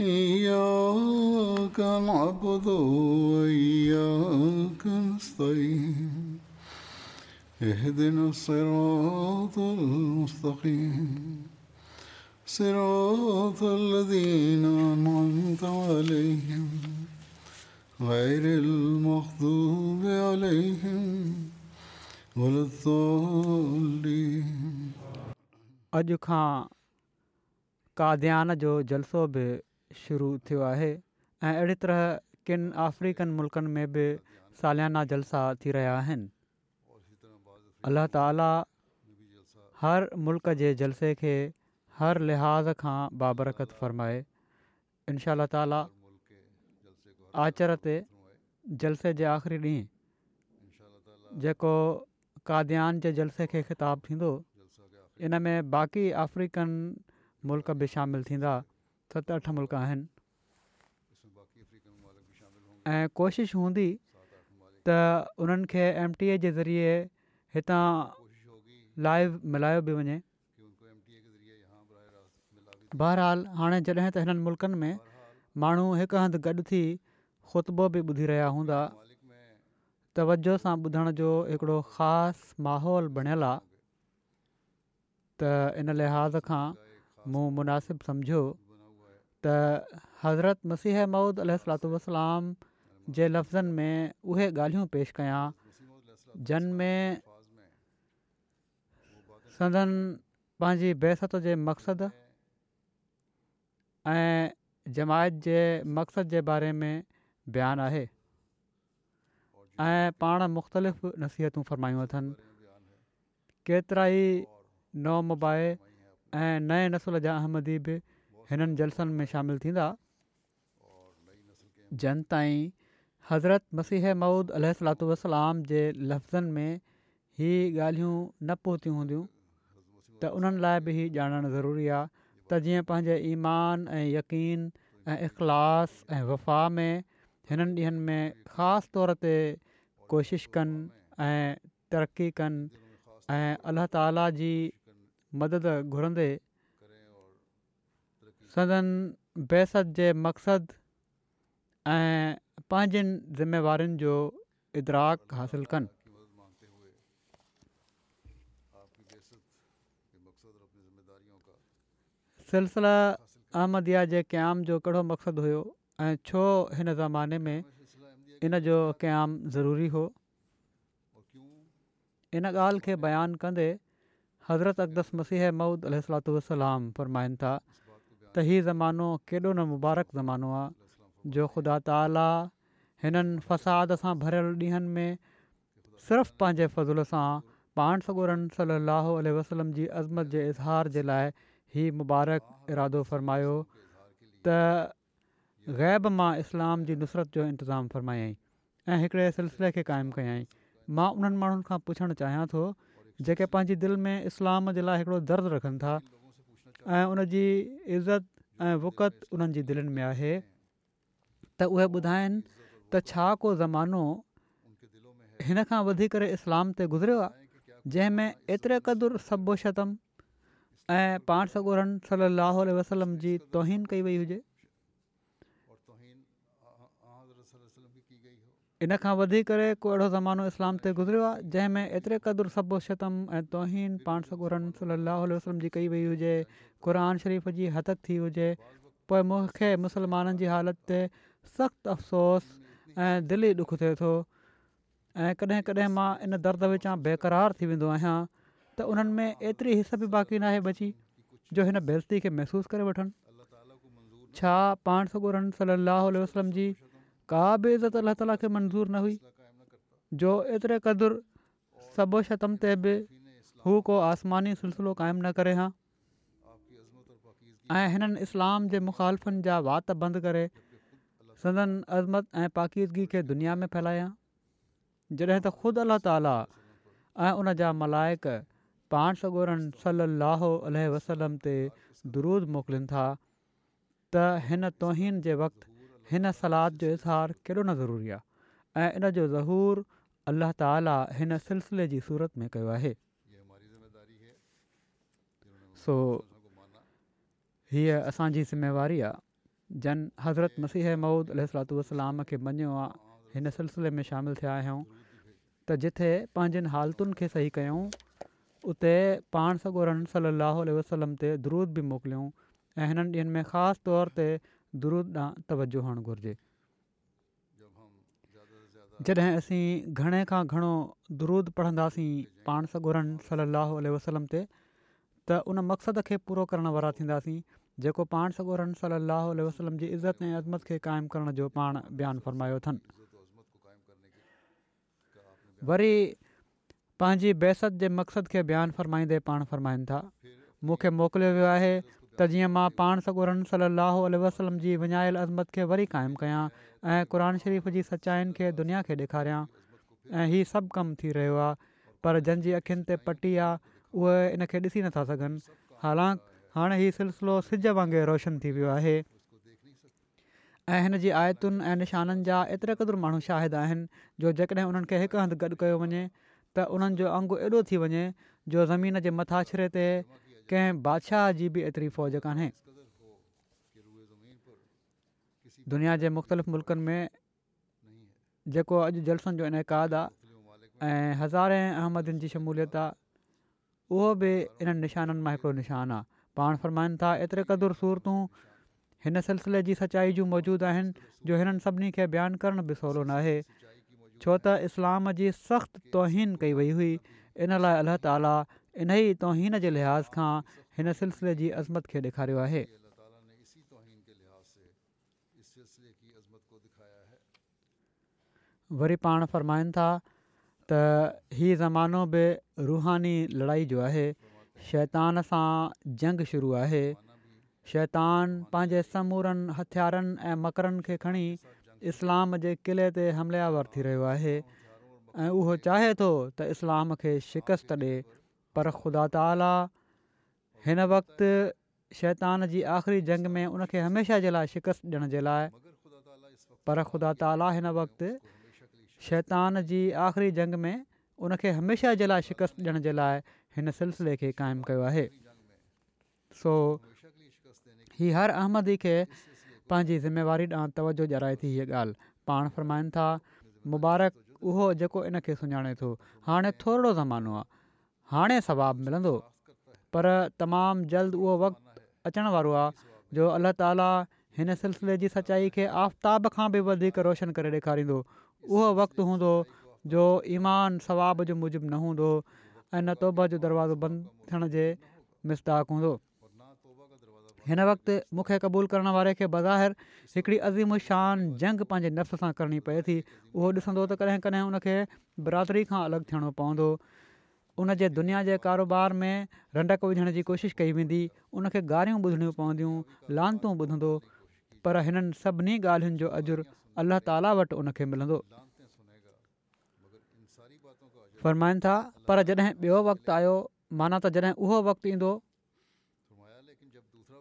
إياك نعبد وإياك نستعين اهدنا الصراط المستقيم صراط الذين أنعمت عليهم غير المغضوب عليهم ولا الضالين अॼु खां جو जो जलसो शुरू थियो आहे ऐं अहिड़ी तरह किनि अफ्रीकन मुल्कनि में बि सालियाना जलसा थी रहिया आहिनि अल्ल्ह ताला हर मुल्क़ जे जलसे खे हर लिहाज़ खां बाबरकत फ़रमाए इनशा ताला आचर ते जलसे जे आख़िरी ॾींहुं जेको काद्यान जे जलसे खे ख़िताबु थींदो इन में बाक़ी अफ्रीकन मुल्क़ बि शामिलु थींदा सत अठ मुल्क आहिनि ऐं कोशिशि हूंदी त उन्हनि खे एम टी ए जे ज़रिए हितां लाइव मिलायो बि वञे बहरहाल हाणे जॾहिं त हिननि मुल्क़नि में माण्हू हिकु हंधि गॾु थी ख़ुतबो बि ॿुधी रहिया हूंदा तवजो सां ॿुधण जो हिकिड़ो ख़ासि माहौल बणियलु आहे त इन लिहाज़ खां मूं मुनासिबु सम्झो त हज़रत मसीह महुूद अलसलाम जे लफ़्ज़नि में उहे ॻाल्हियूं पेश कयां जनमें सदनि पंहिंजी बहसत जे मक़सदु ऐं जमायत जे मक़सद जे बारे में बयानु आहे ऐं पाण मुख़्तलिफ़ नसीहतूं फरमायूं अथनि केतिरा ई नओमु ऐं नए नसुल जा अहमदी बि हिननि जलसनि में शामिलु थींदा जॾहिं ताईं हज़रत मसीह महुूद अलू वलाम जे लफ़्ज़नि में हीअ ॻाल्हियूं न पहुतियूं हूंदियूं त उन्हनि लाइ बि ॼाणण ज़रूरी आहे त जीअं पंहिंजे ईमान ऐं यक़ीन ऐं इख़लाश ऐं वफ़ा में हिननि ॾींहनि में ख़ासि तौर ते कोशिश कनि ऐं तरक़ी कनि ऐं अलाह ताला जी मदद घुरंदे संदन बेसत जे मक़सदु ऐं पंहिंजनि ज़िमेवारियुनि जो इदराक हासिलु कनि सिलसिला अहमदिया जे क़याम जो कहिड़ो मक़सदु हुओ ऐं छो हिन ज़माने में इन जो क़याम ज़रूरी हो इन ॻाल्हि खे बयानु कंदे हज़रत अक़दस मसीह मूद अल वसलाम फरमाइनि था त हीअ ज़मानो केॾो न मुबारक ज़मानो आहे जो ख़ुदा ताला हिननि फ़साद सां भरियल ॾींहनि में सिर्फ़ु पंहिंजे फज़ुल सां पाण सगोरन सली वसलम जी अज़मत जे इज़हार जे लाइ हीअ मुबारक इरादो फ़रमायो त ग़ैब मां इस्लाम जी नुसरत जो इंतिज़ामु फ़रमायाई ऐं हिकिड़े सिलसिले खे क़ाइमु कयाई मां उन्हनि माण्हुनि खां पुछणु चाहियां थो जेके पंहिंजी दिलि में इस्लाम जे लाइ हिकिड़ो दर्दु रखनि था ऐं उन जी इज़त ऐं वुकत उन्हनि जी दिलनि में आहे त उहे ॿुधाइनि त छा को ज़मानो हिन खां वधीक इस्लाम ते गुज़रियो आहे जंहिंमें एतिरे क़दुरु सबुशतम ऐं पाण सॻोरनि सलाहु वसलम जी तौहिन कई वई हुजे इन खां वधी करे को अहिड़ो ज़मानो इस्लाम ते गुज़रियो आहे जंहिंमें एतिरे क़दुरु सबु शतम ऐं तौहिन पाण सॻोरनि सलाहु उल वसलम जी कई वई हुजे क़ुर शरीफ़ जी हदक थी हुजे पोइ मूंखे मुसलमाननि जी हालति ते सख़्तु अफ़सोस ऐं दिलि ई ॾुखु थिए थो ऐं कॾहिं कॾहिं मां इन दर्द विचां बेक़रारु थी वेंदो आहियां त उन्हनि में एतिरी हिस बि बाक़ी न बची जो हिन बेज़ती खे महसूसु करे वठनि छा पाण सगोरनि सलाह वसलम जी का बि इज़त अलाह ताला खे मंज़ूरु न हुई जो एतिरे क़दुरु हू को आसमानी सिलसिलो क़ाइमु न करे हा ऐं हिननि इस्लाम जे मुख़ालफ़नि जा वात बंदि करे सदन अज़मत ऐं पाकीदगी खे दुनिया में फैलायां जॾहिं त ख़ुदि अलाह ताला ऐं उन जा मलाइक पाण सगोरनि सल अलोह वसलम ते दरुज़ मोकिलनि था त हिन तोहीन जे वक़्तु हिन सलाद जो इज़हार केॾो न ज़रूरी आहे ऐं इन जो ज़हूर अला ताला हिन सिलसिले जी सूरत में कयो आहे सो हीअ असांजी ज़िम्मेवारी आहे जन हज़रत मसीह महुूद अल वसलाम खे मञियो आहे हिन सिलसिले में शामिलु थिया आहियूं त जिथे पंहिंजनि हालतुनि खे सही कयूं उते पाण सगोरन सली अलाह वसलम ते द्रूदु बि मोकिलियऊं ऐं हिननि ॾींहनि में ख़ासि तौर ते दरुद ॾांहुं तवजो हुअणु घुरिजे जॾहिं असीं घणे खां घणो दुरुद पढ़ंदासीं पाण सॻोरन सलाहु आल वसलम ते त उन मक़सदु खे पूरो करण वारा थींदासीं जेको पाण सगोरन सलाहु वसलम जी इज़त ऐं अज़मत खे क़ाइमु करण जो पाण बयानु फ़रमायो अथनि वरी पंहिंजी बेसत जे मक़सदु खे बयानु फ़रमाईंदे पाण फ़रमाइनि था मूंखे मोकिलियो वियो आहे त जीअं मां पाण सॻोरन सली वसलम जी विञायल अज़मत खे वरी क़ाइमु कयां ऐं क़ुर शरीफ़ जी सचाइनि खे दुनिया खे ॾेखारियां ऐं इहो सभु कमु थी रहियो आहे पर जंहिंजी अखियुनि ते पटी आहे उहे इनखे ॾिसी नथा सघनि हालांकि हाणे हीउ सिलसिलो सिज वांगुरु रोशन थी वियो आहे ऐं हिन जी आयतुनि ऐं निशाननि जा एतिरे क़दुरु माण्हू शाहिद आहिनि जो जेकॾहिं हुननि खे हिकु हंधु गॾु कयो वञे त उन्हनि जो अंगु एॾो थी वञे जो ज़मीन जे मथाछिरे कंहिं बादशाह जी बि एतिरी फ़ौज कान्हे दुनिया जे मुख़्तलिफ़ मुल्क़नि में जेको अॼु जलसनि जो इनकाद आहे ऐं हज़ारे अहमदनि जी शमूलियत आहे उहो बि इन्हनि निशाननि मां हिकिड़ो निशानु आहे पाण फरमाइनि था एतिरे क़दुरु सूरतूं हिन सिलसिले जी सचाई जूं मौजूदु आहिनि जो हिननि सभिनी खे बयानु करण बि सवलो न आहे छो त इस्लाम जी सख़्तु तौन कई वई हुई इन लाइ अलाह ताला इन ई तौहीन जे लिहाज़ खां हिन सिलसिले जी अज़मत खे ॾेखारियो आहे वरी पाण फ़रमाईनि था त हीउ ज़मानो बि रूहानी लड़ाई जो आहे शैतान सां जंग शुरू आहे शैतान पंहिंजे समूरनि हथियारनि ऐं मकरनि खे खणी इस्लाम जे क़िले ते हमलियावर थी रहियो आहे ऐं उहो चाहे थो त इस्लाम खे शिकस्त ॾिए पर ख़ुदा ताला हिन वक़्ति शैतान जी आख़िरी जंग में उनखे हमेशह जे लाइ शिकस्त ॾियण जे लाइ पर ख़ुदा ताला हिन वक़्ति शैतान जी आख़िरी जंग में उनखे हमेशह जे लाइ शिकस्त ॾियण जे लाइ हिन सिलसिले खे क़ाइमु कयो आहे सो हीअ हर अहमदी खे पंहिंजी ज़िम्मेवारी ॾांहुं तवजो ॼाणाए थी हीअ ॻाल्हि पाण फ़र्माइनि था मुबारक उहो जेको इनखे सुञाणे थो हाणे थोरो ज़मानो आहे हाणे सवाबु मिलंदो पर तमामु जल्द उहो वक़्तु अचणु वारो आहे जो अलाह ताला हिन सिलसिले जी सचाई खे आफ़्ताब खां बि वधीक रोशन करे ॾेखारींदो उहो वक़्तु हूंदो जो ईमान सवाब जो मुजिबि न हूंदो ऐं तोब जो दरवाज़ो बंदि थियण जे मिस्ताक हूंदो हिन वक़्तु मूंखे क़बूलु करण वारे खे बज़ाहिर हिकिड़ी जंग पंहिंजे नफ़्स सां करणी पए थी उहो ॾिसंदो त कॾहिं कॾहिं हुन बिरादरी खां अलॻि थियणो पवंदो उन जे दुनिया जे कारोबार में रंडक विझण जी कोशिशि कई वेंदी उनखे गारियूं ॿुधणियूं पवंदियूं लांतू ॿुधंदो पर हिननि सभिनी ॻाल्हियुनि जो अजुरु अलाह ताला वटि उनखे मिलंदो फ़र्माइनि था पर जॾहिं ॿियो वक़्तु आयो माना त जॾहिं उहो वक़्तु ईंदो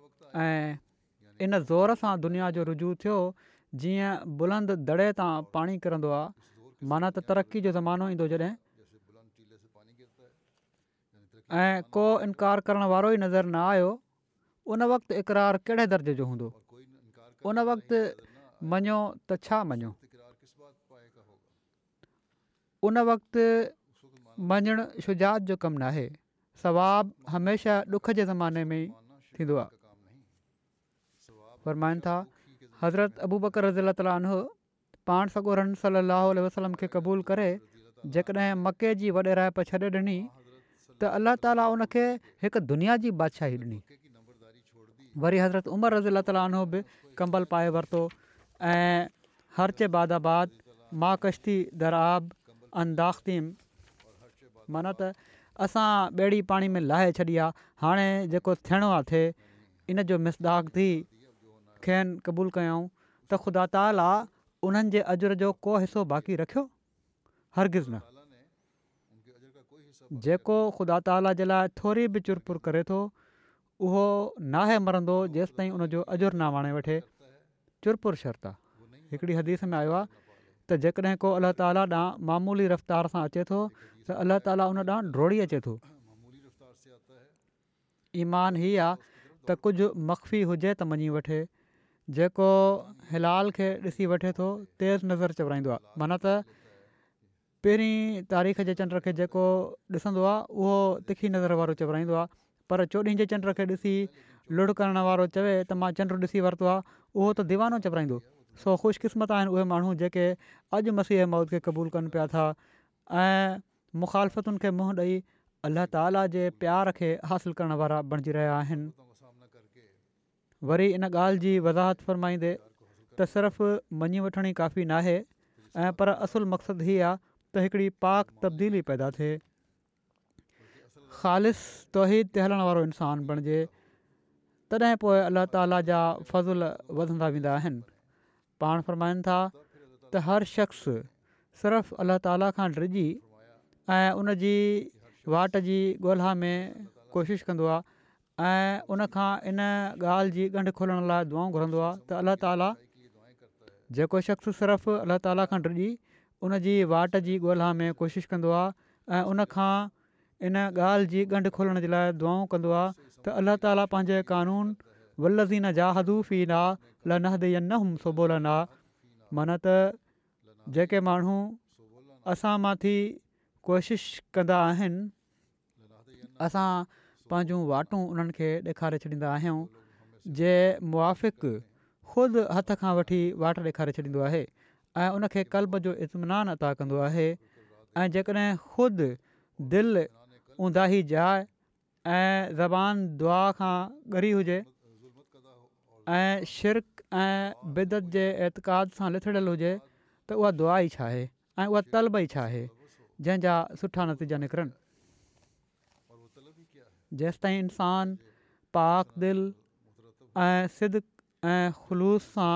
وقت इन ज़ोर सां दुनिया जो रुजू थियो जीअं बुलंद दड़े तां पाणी किरंदो आहे माना त तरक़ी जो ज़मानो ईंदो जॾहिं ऐं को इनकार करण वारो ई नज़र न आयो उन वक़्तु इक़रार कहिड़े दर्जे जो हूंदो उन वक़्तु मञियो त छा मञो उन वक़्तु मञणु शुजात जो कमु न आहे सवाबु हमेशह ॾुख जे ज़माने में थींदो आहे हज़रत अबू बकर रज़ीला तालो पाण सॻो रन वसलम खे क़बूल करे जेकॾहिं मके जी वॾे रायप छॾे ॾिनी त अल्ला ताली उन हिकु दुनिया जी बादशाही ॾिनी वरी हज़रत उमर रज़ीला ताला उन्हनि बि कंबल पाए वरितो ऐं हर चइबादाबाद मा कश्ती दराब अंदाख़तीम अंदाख़्तीम माना त असां ॿेड़ी पाणी में लाहे छॾी आहे हाणे जेको थियणो आहे थिए इन जो मिसदाक थी खेनि क़बूल कयऊं त ख़ुदा ताला उन्हनि जे अजर जो को हिसो बाक़ी रखियो हरगिज़ न जेको ख़ुदा ताला जे लाइ थोरी बि चुर पुर करे थो उहो नाहे मरंदो जेसिताईं उनजो अजुर्ना वणे वठे चुरपुर शर्त आहे हिकिड़ी हदीस में आयो आहे त जेकॾहिं को अल्ला ताला ॾांहुं मामूली रफ़्तार सां अचे थो त अलाह ताला उन ॾांहुं अचे थो ईमान हीअ आहे त कुझु मखफ़ी हुजे त मञी वठे जेको हिलाल खे ॾिसी वठे थो तेज़ नज़र चवराईंदो आहे माना पहिरीं तारीख़ जे चंड खे जेको ॾिसंदो आहे उहो तिखी नज़र वारो चॿराईंदो आहे पर चोॾहीं जे चंड खे ॾिसी लुड़ करण वारो चवे त मां चंडु ॾिसी वरितो आहे उहो त दीवानो चॿराईंदो सो ख़ुशकिस्मत आहिनि उहे माण्हू जेके अॼु मसीह मौत खे क़बूलु कनि पिया था ऐं मुखालफ़तुनि खे मुंहुं ॾेई अलाह ताला जे प्यार खे हासिलु करणु वारा बणिजी रहिया आहिनि वरी इन ॻाल्हि जी वज़ाहत फ़रमाईंदे त सिर्फ़ु मञी वठिणी काफ़ी न ऐं पर असुलु मक़सदु आहे त पाक तब्दीली पैदा थिए खालिस तौहीद ते हलण वारो इंसानु बणिजे तॾहिं पोइ अलाह ताला जा फ़ज़ुल वधंदा वेंदा आहिनि पाण फरमाइनि था त हर शख़्स सिर्फ़ु अलाह ताला खां डिॼी ऐं उनजी वाट जी ॻोल्हा में कोशिशि कंदो आहे ऐं उनखां इन ॻाल्हि जी खोलण लाइ दुआ घुरंदो आहे त अलाह ताला जेको शख़्स सिर्फ़ु अलाह ताला खां डिॼी उन वाट जी ॻोल्हा में कोशिशि कंदो आहे ऐं इन ॻाल्हि जी ॻंढु खोलण जे लाइ दुआऊं कंदो आहे त अलाह ताला पंहिंजे क़ानून वल्लज़ीन जा हदुूफ़ ई न लहद यन सोबोलन आहे माना त जेके माण्हू असां मां थी कोशिश कंदा आहिनि असां पंहिंजूं वाटूं उन्हनि खे ॾेखारे छॾींदा आहियूं जे मुआफ़िक़ुदि हथ खां वठी वाट ॾेखारे छॾींदो आहे ऐं उनखे क़लब जो इतमिनानु अदा कंदो आहे ऐं जेकॾहिं ख़ुदि दिलि जाए ऐं ज़बान दुआ खां घरी हुजे ऐं शिरक ऐं बिदत जे एतक़ाद सां लिथड़ियल हुजे त उहा दुआ ई छा आहे ऐं उहा तलब ई छा आहे जंहिंजा सुठा नतीजा निकिरनि जेसि ताईं इंसान पाक दिलि ऐं सिदि ऐं ख़ुलूस सां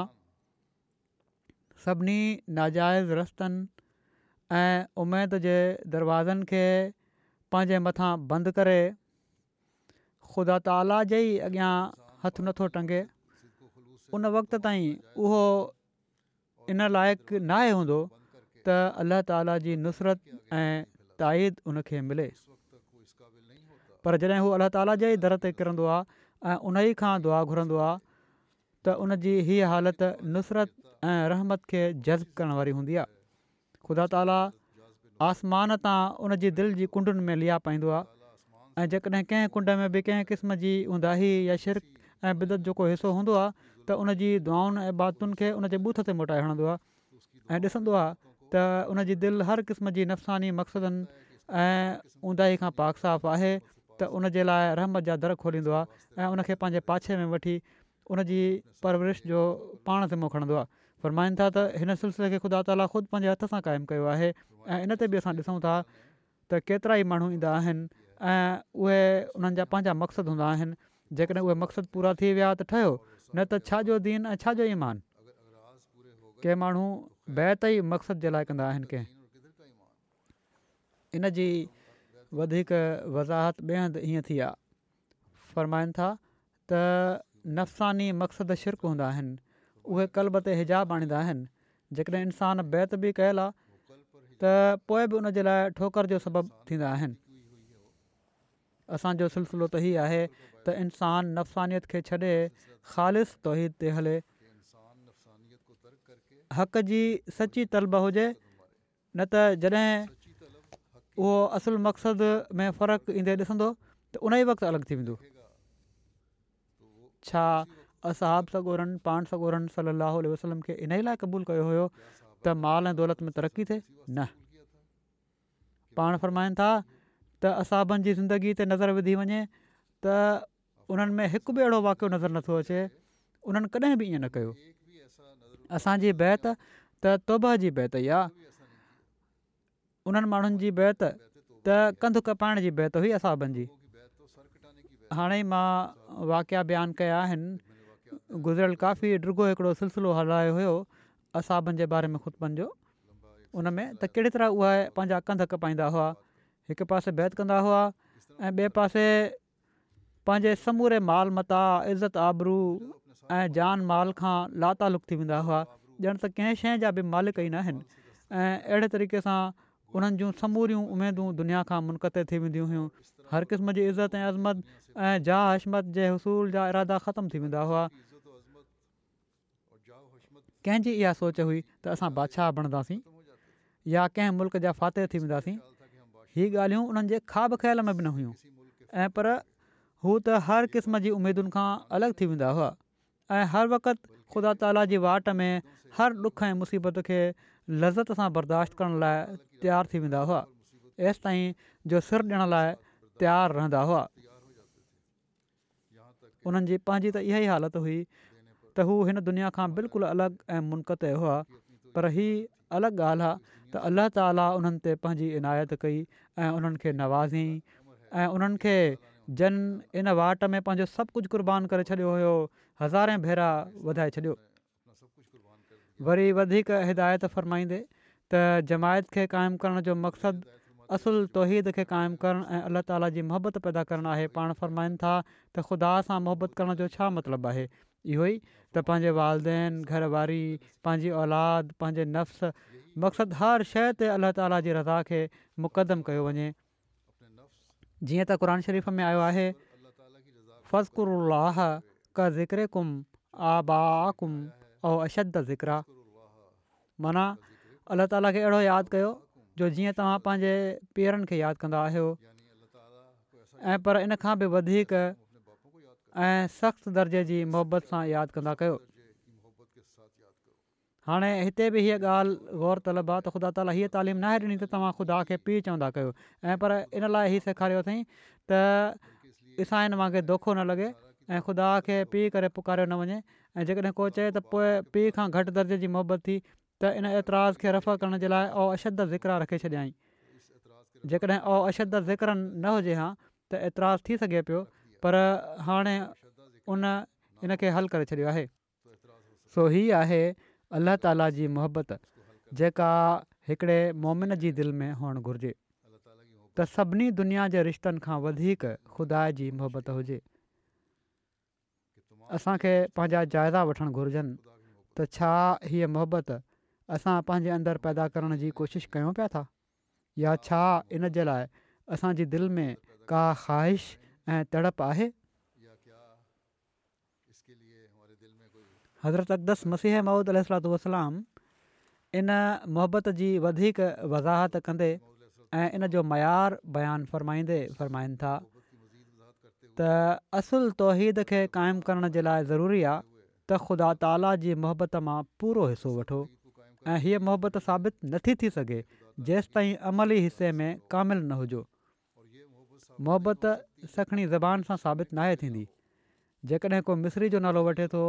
सभिनी नाजाइज़ रस्तनि ऐं उमेद जे दरवाज़नि खे पंहिंजे मथां बंदि करे ख़ुदा ताला जे ई अॻियां हथु नथो टंगे उन वक़्त ताईं उहो इन लाइक़ु नाहे हूंदो त अल्ला ताला जी नुसरत ऐं ताईद उनखे मिले पर जॾहिं हू अल्लाह ताला जे ई दर ते किरंदो आहे ऐं उन ई दुआ घुरंदो त उन जी हीअ हालति नुसरत ऐं रहमत खे जज़्बु करण वारी हूंदी आहे ख़ुदा ताला आसमान तां उन जी दिलि जी कुंडुनि में लिया पाईंदो आहे ऐं जेकॾहिं कंहिं कुंड में बि कंहिं क़िस्म जी उंदाही या शिरक ऐं बिदत जेको हिसो हूंदो आहे त उनजी दुआनि ऐं बातुनि खे उनजे बूथ ते मोटाए हणंदो आहे ऐं ॾिसंदो आहे त दिलि हर क़िस्म जी नफ़सानी मक़सदनि ऐं ऊंदाही खां पाक साफ़ु आहे त उनजे लाइ रहमत जा दर खोलींदो आहे ऐं उनखे पंहिंजे पाछे में वठी उन जी परवरिश जो पाण से मोहो खणंदो आहे फ़रमाइनि था त हिन सिलसिले खे ख़ुदा ताला ख़ुदि पंहिंजे हथ सां क़ाइमु कयो आहे ऐं इन ते बि असां ॾिसूं था त केतिरा ई माण्हू ईंदा आहिनि ऐं उहे उन्हनि जा पंहिंजा मक़सदु हूंदा आहिनि जेकॾहिं उहे मक़सदु पूरा थी विया त ठहियो न त छाजो दीन ऐं छाजो ईमान कंहिं माण्हू बैत ई मक़सद जे लाइ कंदा आहिनि कंहिं इन जी वधीक वज़ाहत ॿिए हंधि थी आहे था नफ़सानी मक़सदु शिरक हूंदा आहिनि उहे कल्ब ते हिजाब आणींदा आहिनि जेकॾहिं इंसानु बैत बि कयल आहे त पोइ बि उनजे लाइ ठोकर जो सबबु थींदा आहिनि असांजो सिलसिलो त हीअ आहे त इंसानु नफ़सानियत खे छॾे ख़ालि तौद ते हले हक़ जी सची तलब हुजे न त जॾहिं उहो असुलु मक़सदु में फ़र्क़ु ईंदे ॾिसंदो त उन ई वक़्तु अलॻि थी वेंदो छा असाब सां गॾनि पाण सां गॾु वसलम खे इन ई लाइ क़बूल कयो हुयो त माल ऐं दौलत में तरक़ी थिए न पाण फरमाइनि था त असाबनि जी ज़िंदगी ते नज़र विधी वञे त उन्हनि में हिकु बि अहिड़ो वाकियो नज़र नथो अचे उन्हनि कॾहिं बि ईअं न कयो असांजी बैत त तौब जी बैत ई आहे उन्हनि माण्हुनि जी बैत त कंधु कपाइण जी बैत हुई असाबनि जी हाणे मां वाक़िया बयानु कया आहिनि गुज़िरियल काफ़ी रुगो हिकिड़ो सिलसिलो हलायो हुयो असाबनि जे बारे में ख़ुदि जो उन में त कहिड़ी तरह उहे पंहिंजा कंध कपाईंदा हुआ हिकु पासे बैत कंदा हुआ ऐं ॿिए पासे पंहिंजे समूरे माल मता इज़त आबरू ऐं जान माल खां लातालुक थी वेंदा हुआ ॼण त कंहिं शइ जा बि मालिक ई न आहिनि ऐं तरीक़े सां उन्हनि जूं समूरियूं उमेदूं दुनिया खां मुनक़ते थी वेंदियूं हुयूं हर क़िस्म जी इज़त ऐं अज़मत ऐं जा हशमत जे हुसूल जा इरादा ख़तमु थी वेंदा हुआ कंहिंजी इहा सोच हुई त असां बादशाह बणंदासीं या कंहिं मुल्क़ जा फ़ातेह थी वेंदासीं हीअ ॻाल्हियूं उन्हनि जे ख़्वाब ख़्याल में बि न हुयूं ऐं पर हू त हर क़िस्म जी उमेदुनि खां अलॻि थी वेंदा हुआ ऐं हर वक़्तु ख़ुदा ताला जी वाट में हर ॾुख ऐं मुसीबत खे लज़त सां बर्दाश्त करण लाइ तयारु थी वेंदा हुआ एसि ताईं जो सिर ॾियण लाइ तयारु रहंदा हुआ उन्हनि जी पंहिंजी त इहा ई हालति हुई त हू हिन दुनिया खां बिल्कुलु अलॻि ऐं मुनक़त हुआ पर ही अलॻि ॻाल्हि आहे त अल्लाह ताला उन्हनि ते पंहिंजी इनायत कई ऐं उन्हनि खे नवाज़ियईं ऐं उन्हनि खे जन इन वाट में पंहिंजो सभु कुझु कुर्बान करे छॾियो हुयो हज़ारे भेरा वधाए छॾियो वरी वधीक हिदायत फ़रमाईंदे त जमायत खे क़ाइमु करण जो मक़सदु असुलु तौहिद खे क़ाइमु करणु ऐं अलाह ताला जी मोहबत पैदा करणु आहे पाण फ़र्माइनि था त ख़ुदा सां मोहबत करण जो छा मतिलबु आहे इहो ई त पंहिंजे वालदेन घरवारी पंहिंजी औलाद पंहिंजे नफ़्स मक़सदु हर शइ ते अलाह ताला जी रज़ा खे मुक़दम कयो वञे जीअं त क़रान शरीफ़ में आयो आहे किक्रम आबाकुमा अलाह ताला खे अहिड़ो यादि कयो जो जीअं तव्हां पंहिंजे पीआरनि खे यादि कंदा आहियो ऐं पर इन खां बि वधीक ऐं सख़्तु दर्जे जी मुहबत सां यादि कंदा कयो हाणे हिते बि हीअ ॻाल्हि ग़ौरतलब आहे त ख़ुदा ताला हीअ तालीम नाहे ॾिनी त तव्हां ख़ुदा खे पीउ चवंदा कयो ऐं पर इन लाइ ई सेखारियो अथई त इसाइन वांगुरु दोखो न लॻे ऐं ख़ुदा खे पीउ करे पुकारियो न वञे ऐं जेकॾहिं को चए त पोइ पीउ खां घटि दर्जे जी मुहबत थी त इन एतिराज़ खे रफ़ करण जे लाइ अशद ज़िक्र रखे छॾियई जेकॾहिं अशद ज़िक्रनि न हुजे हा त एतिराज़ु थी सघे पियो पर हाणे उन इनखे हल करे छॾियो आहे सो हीअ आहे अलाह ताला जी मोहबत जेका हिकिड़े मोमिन जी दिलि में हुअणु घुरिजे त सभिनी दुनिया जे रिश्तनि खां वधीक ख़ुदा जी मोहबत हुजे असांखे पंहिंजा जाइज़ा वठणु घुरजनि त छा हीअ असां पंहिंजे अंदरु पैदा करण जी कोशिशि कयूं पिया था या छा इन जे लाइ असांजी दिलि में का ख़्वाहिश ऐं तड़प आहे हज़रत अकदस मसीह महूद अलसलाम इन मोहबत जी वधीक वज़ाहत कंदे ऐं इन जो मयारु बयानु फ़रमाईंदे फ़रमाइनि था त असुलु तौहीद खे क़ाइमु करण जे लाइ ज़रूरी आहे त ख़ुदा ताला जी मोहबत मां पूरो हिसो वठो ऐं हीअ ثابت साबित नथी थी सघे जेसि ताईं अमली हिस्से में कामिलु न हुजो मोहबत सखणी ज़बान सां साबित न आहे थींदी जेकॾहिं को मिसिरी जो नालो वठे थो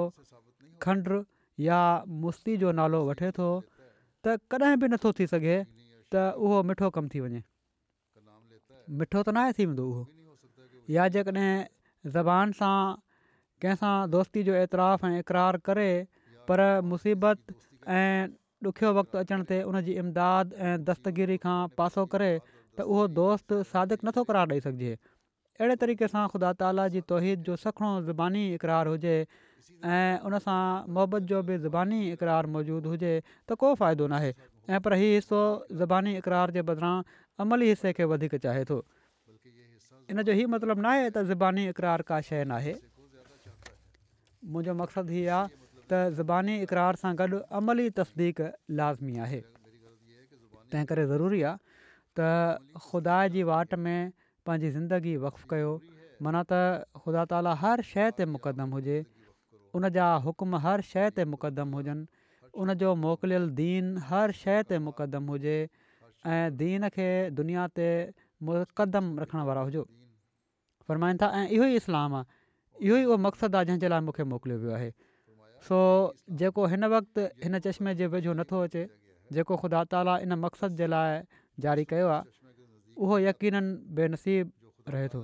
खंडु या मुस्ती जो नालो वठे थो त कॾहिं बि नथो थी सघे त उहो मिठो कमु थी वञे मिठो त न थी वेंदो उहो या जेकॾहिं ज़बान सां कंहिंसां दोस्ती जो ऐतराफ़ु ऐं इक़रार करे पर मुसीबत ऐं ॾुखियो वक़्तु अचण ते उनजी इमदाद ऐं दस्तगिरी खां पासो करे त उहो दोस्त सादिक नथो करार ॾेई सघिजे अहिड़े तरीक़े सां ख़ुदा ताला जी तौहिद जो सखणो ज़ुबानी इक़रार हुजे ऐं उनसां मुहबत जो बि ज़ुबानी इक़रार मौजूदु हुजे त को फ़ाइदो न आहे ऐं पर हीउ हिसो ज़बानी इक़रार जे बदिरां अमली हिसे खे वधीक चाहे थो इन जो ई मतिलबु न आहे त ज़बानी इक़रार का शइ न आहे मुंहिंजो मक़सदु इहा आहे त ज़बानी इक़रार सां गॾु अमली तस्दीक़ लाज़मी आहे तंहिं करे ज़रूरी आहे त ख़ुदा जी वाट में पंहिंजी ज़िंदगी वक्फ कयो माना त ख़ुदा ताला हर शइ ते मुक़दम हुजे उन जा हुकम हर शइ ते मुक़दम हुजनि उनजो मोकिलियलु दीन हर शइ ते मुक़दम हुजे ऐं दीन खे दुनिया ते मुक़दम रखण वारा हुजो फ़रमाईनि था ऐं इहो ई इस्लाम आहे इहो ई उहो मक़सदु आहे जंहिंजे लाइ मूंखे मोकिलियो वियो आहे सो जेको हिन वक़्ति हिन चश्मे जे वेझो नथो अचे जेको ख़ुदा ताला इन मक़सद जे लाइ जारी कयो आहे उहो यकीन बेनसीब रहे थो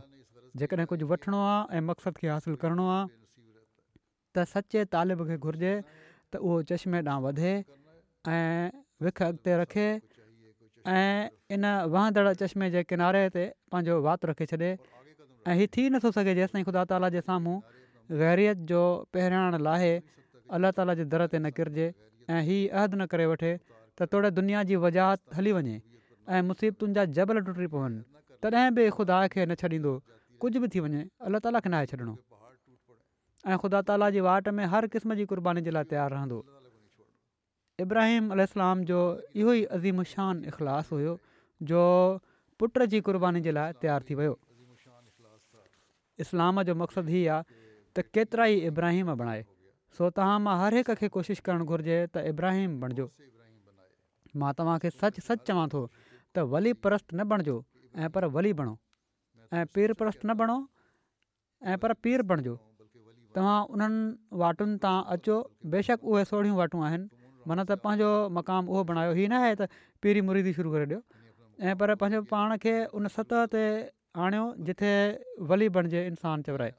जेकॾहिं कुझु वठिणो आहे ऐं मक़सदु खे हासिलु करिणो आहे त सचे तालिब खे घुर्जे त उहो चश्मे ॾांहुं वधे ऐं विख अॻिते रखे ऐं इन वहंदड़ चश्मे जे किनारे ते पंहिंजो वातु रखे छ्ॾे ऐं हीउ थी नथो सघे जेसि ताईं ख़ुदा ताला जे साम्हूं गैरियत जो पहिराइण लाइ अलाह ताला जे दर ते न किरिजे ऐं हीअ अहद न करे वठे त तोड़े दुनिया जी वज़ाहत हली वञे ऐं मुसीबतुनि जा जबल टुटी पवनि तॾहिं बि ख़ुदा खे न छॾींदो कुझ बि थी वञे अलाह ताला खे न आहे छॾिणो ऐं ख़ुदा ताला जी वाट में हर क़िस्म जी क़ुर्बानी जे लाइ तयारु रहंदो इब्राहिम अल जो इहो ई अज़ीमशान इख़लास हुओ जो पुट जी क़ुर्बानी जे लाइ तयारु थी वियो इस्लाम जो मक़सदु हीअ आहे त केतिरा ई इब्राहिम बणाए सो तव्हां मां हर हिक खे कोशिशि करणु घुरिजे त इब्राहिम बणिजो मां तव्हांखे सच सच चवां थो त वली प्रस्त न बणिजो ऐं पर वली बणो ऐं पीर प्रस्त न बणो ऐं पर पीर बणिजो तव्हां उन्हनि वाटुनि तां अचो बेशक उहे सोढ़ियूं वाटूं आहिनि माना त पंहिंजो मक़ामु उहो बणायो इहा नाहे त पीरी मुरीदी शुरू करे ॾियो ऐं पर पंहिंजो पाण खे उन सतह ते आणियो जिथे वली बणिजे इंसानु चवराए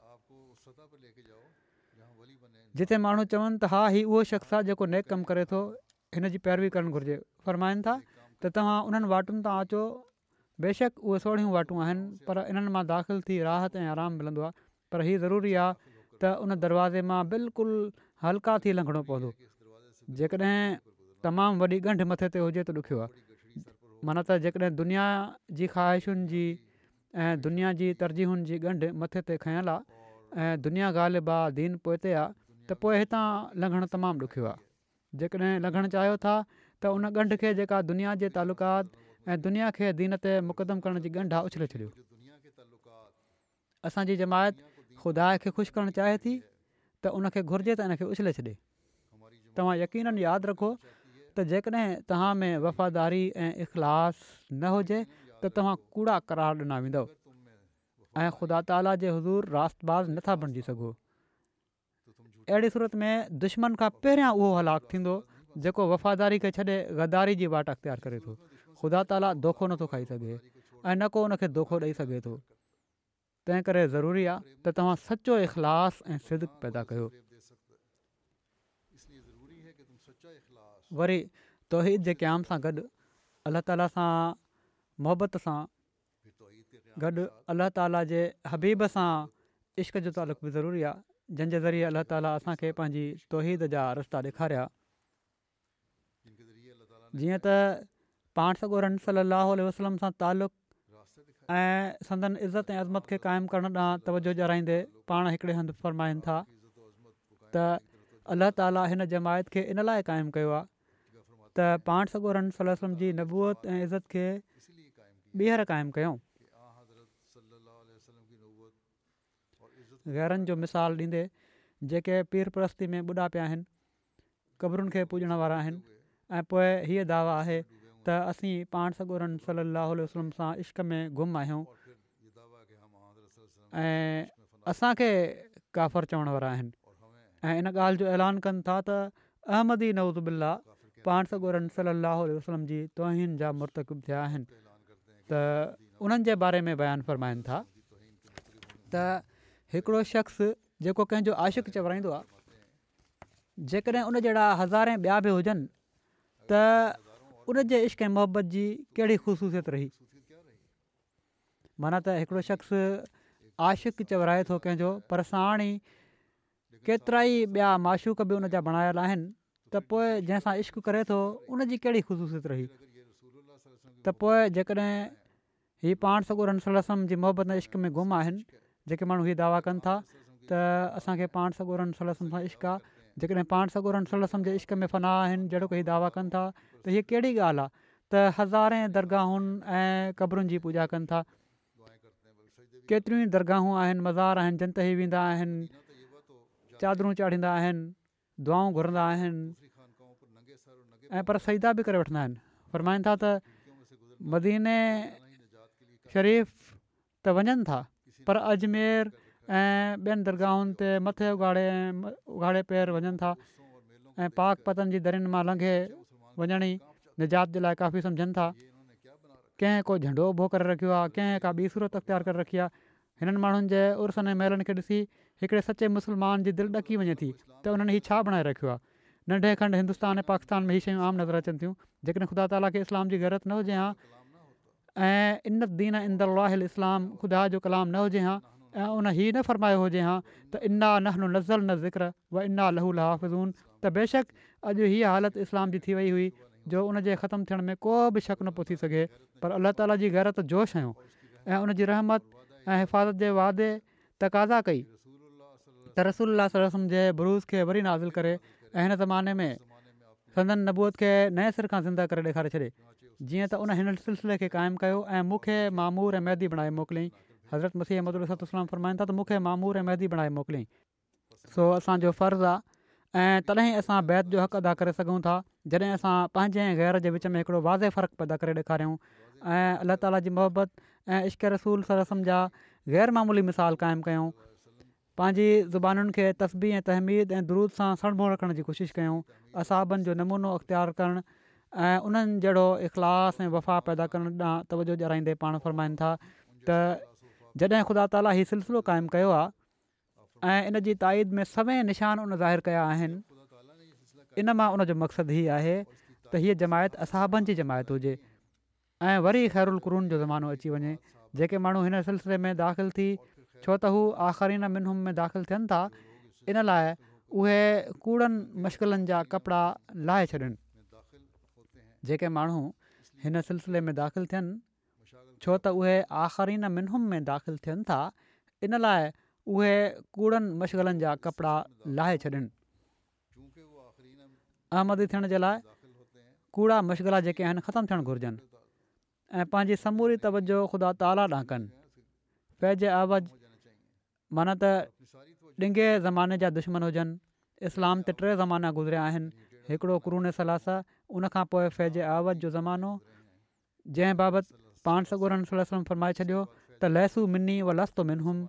जिते माण्हू चवनि त हा हीउ उहो शख़्स आहे जेको नेक कमु करे थो हिन जी पैरवी करणु घुरिजे फ़रमाइनि था त तव्हां उन्हनि वाटुनि तां अचो बेशक उहे सोरहियूं वाटूं आहिनि पर इन्हनि मां दाख़िलु थी राहत ऐं आराम मिलंदो आहे पर हीअ ज़रूरी आहे त उन दरवाज़े मां बिल्कुलु हल्का थी लंघणो पवंदो जेकॾहिं तमामु वॾी मथे ते हुजे त ॾुखियो आहे माना त जेकॾहिं दुनिया जी ख़्वाहिशुनि जी ऐं दुनिया जी तरजीहुनि जी ॻंढि मथे ते खयल आहे ऐं दुनिया ग़ालिब दीन पोते त पोइ हितां लंघणु तमामु ॾुखियो आहे जेकॾहिं लंघणु चाहियो था त उन ॻंढ खे जेका दुनिया जे तालुकात ऐं दुनिया खे दीन ते मुक़दम करण जी ॻंढु आहे उछले छॾियो असांजी जमायत ख़ुदा खे ख़ुशि करणु चाहे थी त उनखे घुरिजे त इन उछले छॾे तव्हां यकीननि यादि रखो त जेकॾहिं तव्हां में वफ़ादारी ऐं इख़लास न हुजे त तव्हां कूड़ा करार ॾिना वेंदव ऐं ख़ुदा ताला जे हज़ूर रात नथा अहिड़ी सूरत में दुश्मन खां पहिरियां उहो हलाकु थींदो जेको वफ़ादारी खे छॾे ग़दारी जी वाट अख़्तियार करे थो ख़ुदा ताला दोखो नथो खाई सघे ऐं न को उनखे दोखो ॾेई सघे थो तंहिं करे ज़रूरी आहे त तव्हां सचो इख़लास ऐं सिद पैदा कयो वरी तोहीद जे क़्याम सां गॾु अलाह ताला सां मुहबत सां गॾु अलाह ताला जे हबीब सां इश्क जो तालुक़ बि ज़रूरी आहे जंहिंजे ज़रिए अल्ला ताला असांखे पंहिंजी तोहीद जा रस्ता ॾेखारिया जीअं त पाण सॻो रम सलाहु वसलम सां तालुक़ु ऐं संदन इज़त ऐं अज़मत खे क़ाइमु करण ॾांहुं तवजो जराईंदे पाण हिकिड़े हंधि फ़रमाइनि था त अल्लाह तालि हिन जमायत खे इन लाइ क़ाइमु कयो आहे त पाण सॻो रम जी नबूअत ऐं इज़त खे ॿीहर क़ाइमु कयूं गैरनि जो मिसाल ॾींदे जेके पीर प्रस्ती में ॿुढा पिया आहिनि क़बरुनि खे पुॼण वारा आहिनि ऐं पोइ हीअ दावा आहे त असीं पाण सॻोरन सलाह वसलम सां इश्क में गुम आहियूं ऐं असांखे काफ़र चवण वारा आहिनि ऐं इन ॻाल्हि जो ऐलान कनि था त अहमदी नवज़ु बिल्ला पाण सॻोरन सलाहु वसलम जी तोहीन जा मुर्तकिब थिया आहिनि त उन्हनि बारे में बयानु फ़रमाइनि था त हिकिड़ो शख़्स जेको कंहिंजो आशिक़ु चवराईंदो आहे जेकॾहिं उन जहिड़ा हज़ारे ॿिया बि हुजनि त उनजे इश्क ऐं मोहबत जी कहिड़ी ख़ुशूसियत रही माना त हिकिड़ो शख़्स आशिक़ु चवराए थो कंहिंजो पर साण ई केतिरा ई ॿिया माशूक़ बि उनजा बणायल आहिनि त पोइ जंहिंसां इश्क़ करे थो उनजी कहिड़ी ख़ुशूसियत रही त पोइ जेकॾहिं हीउ पाण सगुरम ऐं इश्क़ में गुम आहिनि जेके माण्हू हीउ दावा कनि था त असांखे पाण सागोरनि सलसम खां इश्क आहे जेकॾहिं पाण सगोरनि सलसम जे इश्क में फना आहिनि जहिड़ो को हीअ दावा कनि था त हीअ कहिड़ी ॻाल्हि आहे त हज़ारे दरगाहुनि ऐं क़बरुनि जी पूॼा कनि था केतिरियूं ई दरगाहूं आहिनि मज़ार आहिनि जनत ई वेंदा आहिनि चादरूं चाढ़ींदा आहिनि दुआऊं घुरंदा आहिनि ऐं पर सईदा बि करे वठंदा आहिनि फरमाइनि था त मदीने शरीफ़ त वञनि था पर अजमेर ऐं ॿियनि दरगाहुनि ते मथे उघाड़े उघाड़े पेर वञनि था ऐं पतन जी दरी मां लंघे वञण ई निजात जे लाइ काफ़ी सम्झनि था कंहिं को झंडो उभो करे रखियो आहे कंहिं का ॿी सूरत अख़्तियार करे रखी आहे हिननि माण्हुनि जे उर्स ऐं महरनि खे ॾिसी हिकिड़े सचे मुस्लमान जी दिलि ॾकी वञे थी त उन्हनि हीउ छा बणाए रखियो आहे नंढे खंडु हिंदुस्तान ऐं पाकिस्तान में हीअ शयूं आम नज़र अचनि थियूं जेकॾहिं ख़ुदा ताला खे इस्लाम जी ग़रत न हुजे हा ऐं इनत दीन इंद इस्लाम ख़ुदा जो कलाम न हुजे हां ऐं उन ही न फरमायो हुजे हां त इना नहनु नज़ल न ज़िक्र व इना लहू लहाफ़ज़ून त बेशक अॼु हीअ हालति इस्लाम जी थी वई हुई जो उनजे ख़तमु थियण में को बि शक न पियो थी सघे पर अलाह ताला जी ग़ैरत जोश आहियो ऐं उन जी रहमत ऐं हिफ़ाज़त जे वादे तक़ाज़ा कई त रसूल रसम जे बरुस खे वरी नाज़िल करे ऐं ज़माने में संदन नबूत खे नए सिर खां ज़िंदा करे ॾेखारे छॾे जीअं त उन हिन सिलसिले खे क़ाइमु कयो ऐं मूंखे मामूर ऐं मैदी बणाए मोकिलियईं हज़रत मसीह अहमद रसोताम फरमाईंदा त मूंखे मामूर ऐं मैदी बणाए मोकिली सो असांजो फ़र्ज़ु आहे ऐं तॾहिं असां बैत जो हक़ अदा करे सघूं था जॾहिं असां पंहिंजे ग़ैर जे विच में हिकिड़ो वाज़े फ़र्क़ु पैदा करे ॾेखारियूं ऐं अलाह ताला जी मोहबत ऐं इश्क रसूल रसम जा गैरमामूली मिसाल क़ाइमु कयूं पंहिंजी ज़ुबानुनि खे तस्बी ऐं तहमीद ऐं दुरूद सां सड़बो रखण जी कोशिशि कयूं असाबनि जो नमूनो अख़्तियारु करणु ऐं उन्हनि जहिड़ो इख़लास ऐं वफ़ा पैदा करणु ॾांहुं तवजो ॼाणाईंदे पाण फ़रमाइनि था त जॾहिं ख़ुदा ताली हीउ सिलसिलो क़ाइमु कयो आहे इन जी ताईद में सभई निशान उन ज़ाहिर कया आहिनि इन मां उनजो मक़सदु हीअ आहे त हीअ जमायत असाबनि जी जमायत हुजे ऐं वरी ख़ैरु क़ुरून जो ज़मानो अची वञे जेके माण्हू हिन सिलसिले में दाख़िलु थी छो त हू आख़िरीन मिनूम में दाख़िलु थियनि था इन लाइ उहे कूड़नि मश्किलनि जा कपिड़ा लाहे छॾनि जेके माण्हू हिन सिलसिले में दाख़िल थियनि छो त उहे आख़िरीन मिनम में दाख़िल थियनि था इन लाइ उहे कूड़नि मशगिलनि जा कपिड़ा लाहे छॾनि अहमदी थियण जे लाइ कूड़ा मशग़ला जेके आहिनि ख़तमु थियणु घुरिजनि ऐं पंहिंजी समूरी तवजो ख़ुदा ताला ॾांहुं कनि फैज आवाज़ माना त ॾिघे ज़माने जा दुश्मन हुजनि इस्लाम ते टे ज़माना गुज़रिया आहिनि हिकिड़ो क़ुरुन सलास उनखां पोइ फैज़ आवत जो ज़मानो जंहिं बाबति पाण सॻोरन सलम फ़रमाए छॾियो त लहसु मिनी व लस मिनुम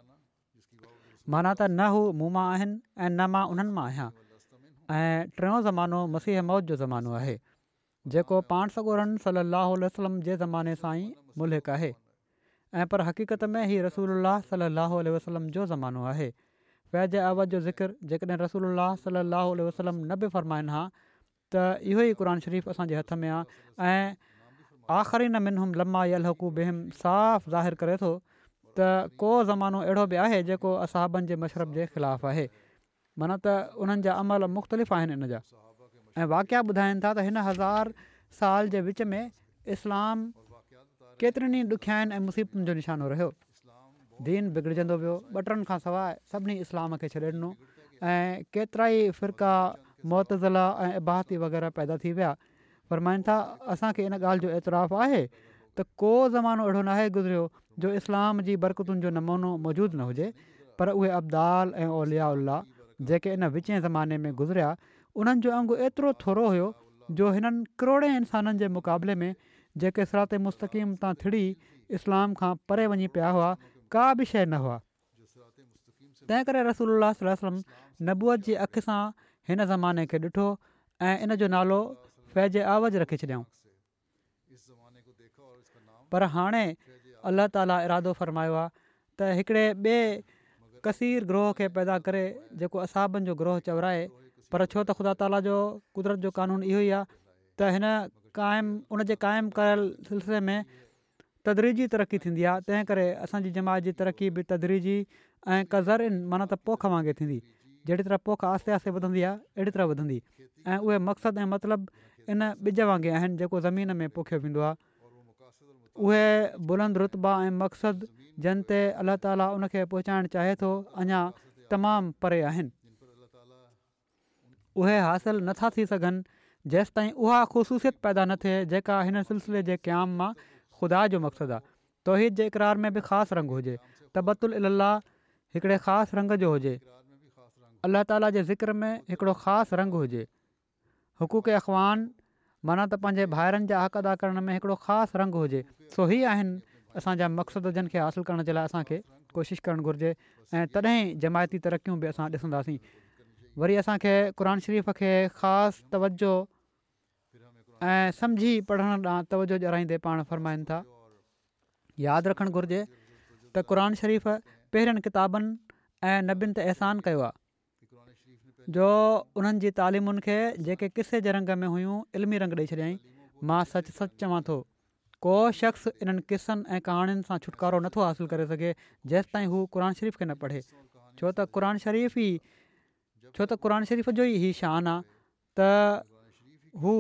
माना त न हू मूं मां आहिनि ऐं न मां उन्हनि मां आहियां ऐं टियों ज़मानो मसीह मौत जो ज़मानो आहे जेको पाण सॻोरन सल अल वसलम जे ज़माने सां ई मुलिक आहे ऐं पर हक़ीक़त में ई रसूल अलाह सल अल वसलम जो ज़मानो आहे फैज़ आवत जो ज़िक्र जेकॾहिं रसूल सलाह वसलम न बि फ़रमाइनि हा त इहो ई क़ुर शरीफ़ु असांजे हथ में आहे ऐं आख़िरी न मिन हूम लमा यलक़ु साफ़ु ज़ाहिर करे थो त को ज़मानो अहिड़ो बि आहे जेको असाबनि जे मशरब जे ख़िलाफ़ु आहे माना त उन्हनि जा अमल मुख़्तलिफ़ आहिनि इन जा ऐं वाक़िया ॿुधाइनि था त हिन हज़ार साल जे विच में इस्लाम केतिरनि ई ॾुखियानि ऐं मुसीबतुनि जो निशानो रहियो दीन बिगड़जंदो वियो ॿ टनि खां सवाइ सभिनी इस्लाम खे छॾे ॾिनो ऐं केतिरा ई फ़िरका मोतज़िला ऐं इबाहती वग़ैरह पैदा थी विया पर माइन था असांखे इन ॻाल्हि जो एतिराफ़ु आहे त को ज़मानो अहिड़ो नाहे गुज़रियो जो इस्लाम जी बरक़तुनि जो नमूनो मौजूदु न हुजे पर उहे अब्दाल ऐं ओलिया उल्ला जेके इन विचें ज़माने में गुज़रिया उन्हनि जो अंगु एतिरो थोरो हुयो जो हिननि करोड़े इंसाननि जे मुक़ाबले में जेके सिरात मुस्तक़ीम तां थिड़ी इस्लाम खां परे वञी पिया हुआ का बि शइ न हुआ तंहिं करे रसूल वसलम नबूअ जी अखि सां हिन ज़माने खे ॾिठो ऐं इन जो नालो फैज़ आवाज़ रखे छॾियाऊं पर हाणे अलाह ताला इरादो फ़रमायो आहे त हिकिड़े ॿिए कसीर ग्रोह खे पैदा करे जेको असाबनि जो ग्रोह चवराए पर छो त ख़ुदा ताला जो कुदरत जो क़ानून इहो ई आहे त हिन क़ाइमु उन जे क़ाइमु कयल सिलसिले में तदरीजी तरक़ी थींदी आहे तंहिं करे असांजी जमात जी तरक़ी बि तदरीजी ऐं कज़रनि माना त पोख वांगुरु थींदी जहिड़ी तरह पोख आस्ते आस्ते वधंदी आहे अहिड़ी तरह वधंदी ऐं उहे मक़सदु ऐं मतिलबु इन ॿिज वांगुरु आहिनि जेको ज़मीन में पोखियो वेंदो आहे उहे बुलंद रुतबा ऐं मक़सदु जंहिं ते अल्ला ताला उन खे पहुचाइणु चाहे थो अञा तमामु परे आहिनि उहे हासिलु नथा थी सघनि जेसि ताईं उहा ख़ुसूसियत पैदा न थिए जेका हिन सिलसिले जे क़याम मां खुदा जो मक़सदु आहे तौहिद जे इक़रार में बि ख़ासि रंग हुजे तबतुल हिकिड़े ख़ासि रंग जो हुजे अला ताला जे ज़िक्र में हिकिड़ो ख़ासि रंग हुजे हुक़ूक़ अख़ान माना त पंहिंजे भाइरनि जा हक़ अदा करण में हिकिड़ो ख़ासि रंग हुजे सो ई आहिनि असांजा मक़सदु जनि खे हासिलु करण जे लाइ असांखे कोशिशि करणु घुरिजे ऐं तॾहिं जमायती तरक़ियूं बि असां ॾिसंदासीं वरी असांखे क़ुर शरीफ़ खे ख़ासि तवजो ऐं सम्झी पढ़ण ॾांहुं तवजो ॼाणाईंदे पाण था यादि रखणु घुरिजे त क़रान शरीफ़ पहिरियनि किताबनि ऐं नबियुनि ते अहसान कयो आहे जो उन्हनि जी तालिमुनि खे जेके क़िसे जे रंग में हुयूं इल्मी रंग ॾेई छॾियईं मां सच सचु चवां थो को शख़्स इन्हनि क़िसनि ऐं कहाणियुनि सां छुटकारो नथो हासिलु करे सघे जेसि ताईं हू क़ुर शरीफ़ खे न पढ़े छो त क़रान शरीफ़ ई छो त क़रान शरीफ़ जो ई शान आहे त हू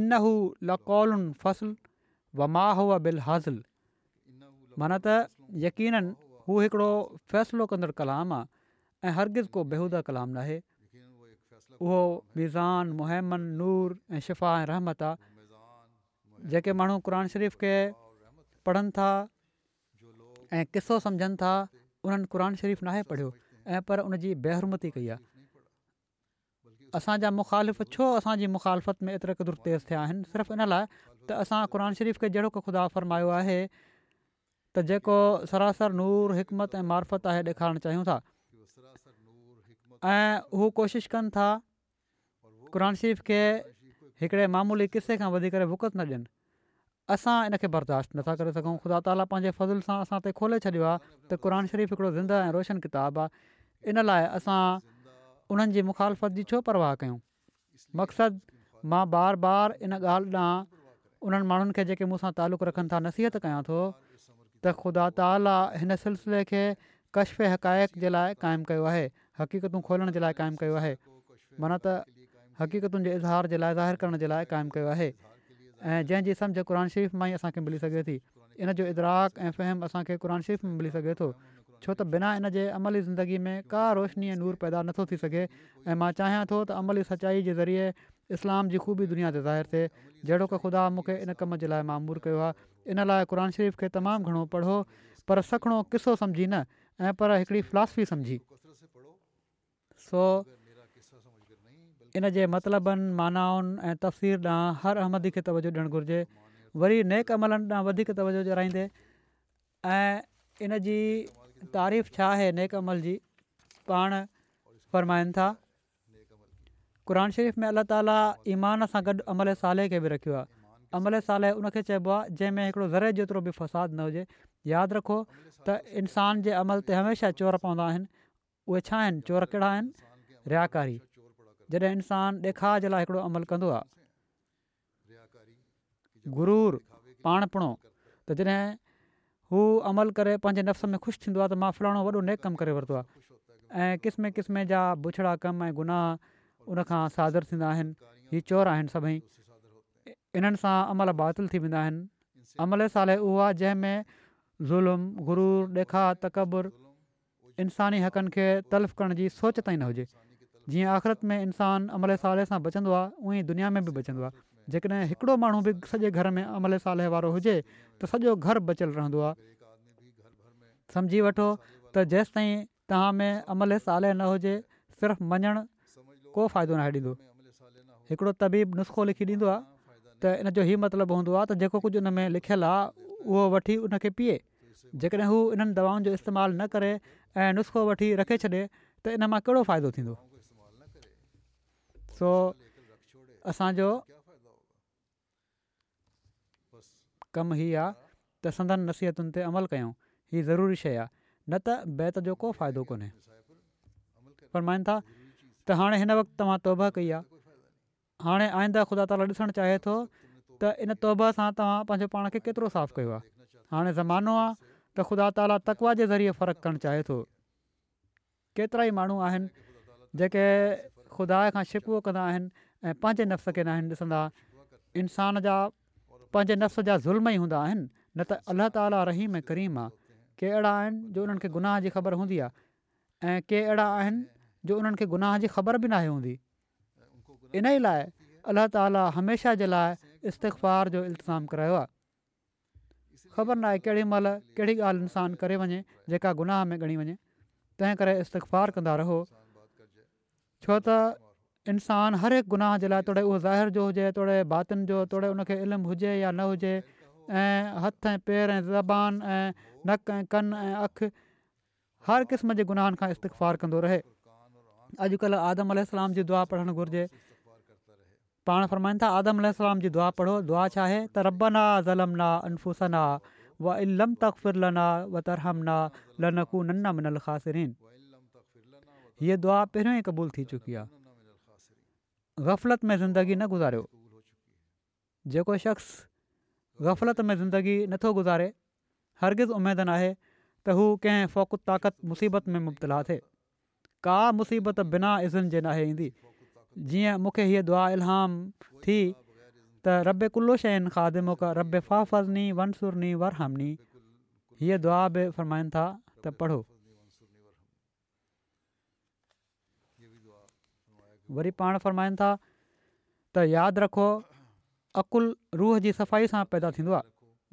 इन हू लकौलुनि फ़सुलु वाह हुआ बिल हाज़िल माना त हू हिकिड़ो फ़ैसिलो कलाम आहे ऐं हरगिज़ को बेहूदा कलाम नाहे उहो मीज़ान मुहम्मन नूर ऐं शिफ़ा ऐं रहमत आहे जेके माण्हू क़ुर शरीफ़ खे पढ़नि था ऐं क़िसो सम्झनि था उन्हनि क़रान शरीफ़ु नाहे पढ़ियो ऐं पर उन जी اسان कई आहे असांजा मुखालिफ़ छो असांजी मुखालफ़त में एतिरे क़दुरु तेज़ थिया आहिनि सिर्फ़ु इन लाइ त असां क़रान शरीफ़ खे जहिड़ो को ख़ुदा फरमायो आहे त जेको सरासर नूर हिकमत ऐं मारफत आहे ॾेखारणु चाहियूं था ऐं हू कोशिशि कनि था क़ुन शरीफ़ खे हिकिड़े मामूली क़िसे खां वधी करे भुकत न ॾियनि असां इनखे बर्दाश्त नथा करे सघूं ख़ुदा ताला पंहिंजे फज़िल सां असां ते खोले छॾियो आहे त शरीफ़ हिकिड़ो ज़िंदा ऐं रोशन किताबु आहे इन लाइ असां उन्हनि जी मुखालफ़त जी छो परवाह कयूं मक़सदु मां बार बार इन ॻाल्हि ॾांहुं उन्हनि माण्हुनि खे जेके मूंसां तालुक रखनि था नसीहत कयां थो त ख़ुदा ताली हिन सिलसिले खे कशफ हक़ जे लाइ क़ाइमु हक़ीक़तूं खोलण जे लाइ क़ाइमु कयो आहे माना त हक़ीक़तुनि जे इज़हार जे लाइ ज़ाहिर करण जे लाइ क़ाइमु कयो आहे ऐं जंहिंजी समुझ क़ुर शरीफ़ मां ई असांखे मिली सघे थी इन जो इदराक ऐं फ़हम असांखे क़ुन शरीफ़ मिली सघे थो छो त बिना इन जे अमली ज़िंदगी में का रोशनी रोशनीअ नूर पैदा नथो थी सघे ऐं मां चाहियां थो त अमली सचाईअ जे ज़रिए इस्लाम जी खूबी दुनिया ते ज़ाहिर थिए जहिड़ो की ख़ुदा मूंखे इन कम जे लाइ मामूर मूर कयो आहे इन लाइ क़ुर शरीफ़ खे तमामु घणो पढ़ो पर सखणो किसो सम्झी न ऐं पर हिकिड़ी फिलासफ़ी सम्झी सो इन जे मतिलबनि मानाउनि ऐं तफ़सीर ॾांहुं हर अहमदी खे तवजो ॾियणु घुरिजे वरी नेक अमलनि ॾांहुं वधीक तवजो चाईंदे ऐं इन जी तारीफ़ छा आहे नेक अमल जी पाण फ़रमाइनि था क़ुर शरीफ़ में अलाह ताला ईमान सां गॾु अमल साले खे बि रखियो आहे अमल साले उनखे चइबो आहे जंहिंमें हिकिड़ो ज़रे जेतिरो बि फ़साद न हुजे यादि रखो त इंसान जे अमल ते हमेशह चोर पवंदा आहिनि उहे छा आहिनि चोर कहिड़ा आहिनि रियाकारी जॾहिं इंसानु ॾेखार जे लाइ हिकिड़ो अमल कंदो आहे गुरूर पाण पिणो त जॾहिं हू अमल करे पंहिंजे नफ़्स में ख़ुशि थींदो आहे त मां फलाणो वॾो नेक कमु करे वरितो आहे ऐं किस्म किस्म जा बुछड़ा कम ऐं गुनाह उन सादर थींदा आहिनि चोर आहिनि सभई इन्हनि सां अमल बातिल थी वेंदा आहिनि अमल साले उहो आहे ज़ुल्म गुरूर ॾेखार तकबुरु इंसानी हक़नि खे तलफ़ करण जी सोच ताईं न हुजे जीअं आख़िरत में इंसानु अमले साले सां बचंदो आहे उअई दुनिया में बि बचंदो आहे जेकॾहिं हिकिड़ो माण्हू बि सॼे घर में अमल साले वारो हुजे त सॼो घरु बचियलु रहंदो आहे सम्झी वठो त जेसि ताईं तव्हां में अमल साले न हुजे सिर्फ़ु मञणु को फ़ाइदो न ॾींदो हिकिड़ो तबीब नुस्ख़ो लिखी ॾींदो आहे त इन जो हीअ मतिलबु हूंदो आहे त जेको कुझु उन में लिखियलु आहे उहो वठी पीए जेकॾहिं हू इन्हनि दवाउनि जो इस्तेमालु न करे ऐं नुस्ख़ो वठी रखे छॾे त इन मां कहिड़ो फ़ाइदो थींदो सो असांजो कमु ई आहे त संदनि नसीहतुनि ते अमल कयूं ही ज़रूरी शइ आहे न त बैत जो को फ़ाइदो कोन्हे फरमाइनि था त हाणे हिन वक़्तु तव्हां तौबा कई आहे हाणे आईंदा ख़ुदा ताला ॾिसणु चाहे थो त इन तौब सां तव्हां पंहिंजो पाण खे केतिरो साफ़ु कयो आहे हाणे ज़मानो आहे त ख़ुदा ताला तकवा जे ज़रिए फ़र्क़ु करणु चाहे थो केतिरा ई माण्हू आहिनि जेके ख़ुदा खां शिकवो कंदा आहिनि ऐं पंहिंजे नफ़्स खे न आहिनि ॾिसंदा इंसान जा पंहिंजे नफ़्स जा ज़ुल्म ई हूंदा आहिनि न त रहीम ऐं करीम आहे के अहिड़ा आहिनि जो उन्हनि खे गुनाह जी ख़बर हूंदी आहे ऐं के अहिड़ा आहिनि जो उन्हनि खे गुनाह जी ख़बर बि नाहे हूंदी इन ई लाइ अलाह हमेशह जे जो इल्तज़ाम करायो ख़बर न आहे مل महिल कहिड़ी ॻाल्हि इंसानु करे वञे जेका गुनाह में ॻणी वञे तंहिं करे इस्तिफ़ारु कंदा रहो छो त इंसानु हर हिकु गुनाह जे लाइ थोरे उहो ज़ाहिर जो हुजे तोड़े भातियुनि जो थोरे उनखे इल्मु हुजे या न हुजे ऐं हथ ऐं पेर ऐं ज़बान ऐं नक ऐं कन ऐं अखि हर क़िस्म जे गुनाहनि खां इस्तिफ़ार कंदो रहे अॼुकल्ह आदम अल जी दुआ पढ़णु घुरिजे पाण फरमाइनि था आदम अलाम जी दुआ पढ़ो दुआ छा आहे त रबना ज़लमना अनफुसना व इलम तकफ़िरलना व तरहमना लनकू नन्ना मिनल ख़ासिरीन हीअ दुआ पहिरियों ई क़बूल थी चुकी आहे ग़फ़लत में ज़िंदगी न गुज़ारियो जेको शख़्स ग़फ़लत में ज़िंदगी नथो गुज़ारे हरगिज़ उमेद नाहे त हू कंहिं ताक़त मुसीबत में मुब्तला थिए का मुसीबत बिना इज़न जे नाहे ईंदी जीअं मूंखे हीअ दुआ इल्हाम थी त रब कुलो शयुनि खां रब फाफरी वंसुरनी वर हामनी हीअ दुआ बि फ़र्माईनि था त पढ़ो वरी पाण फ़रमाईनि था त यादि रखो अकुल रूह जी सफ़ाई सां पैदा थींदो आहे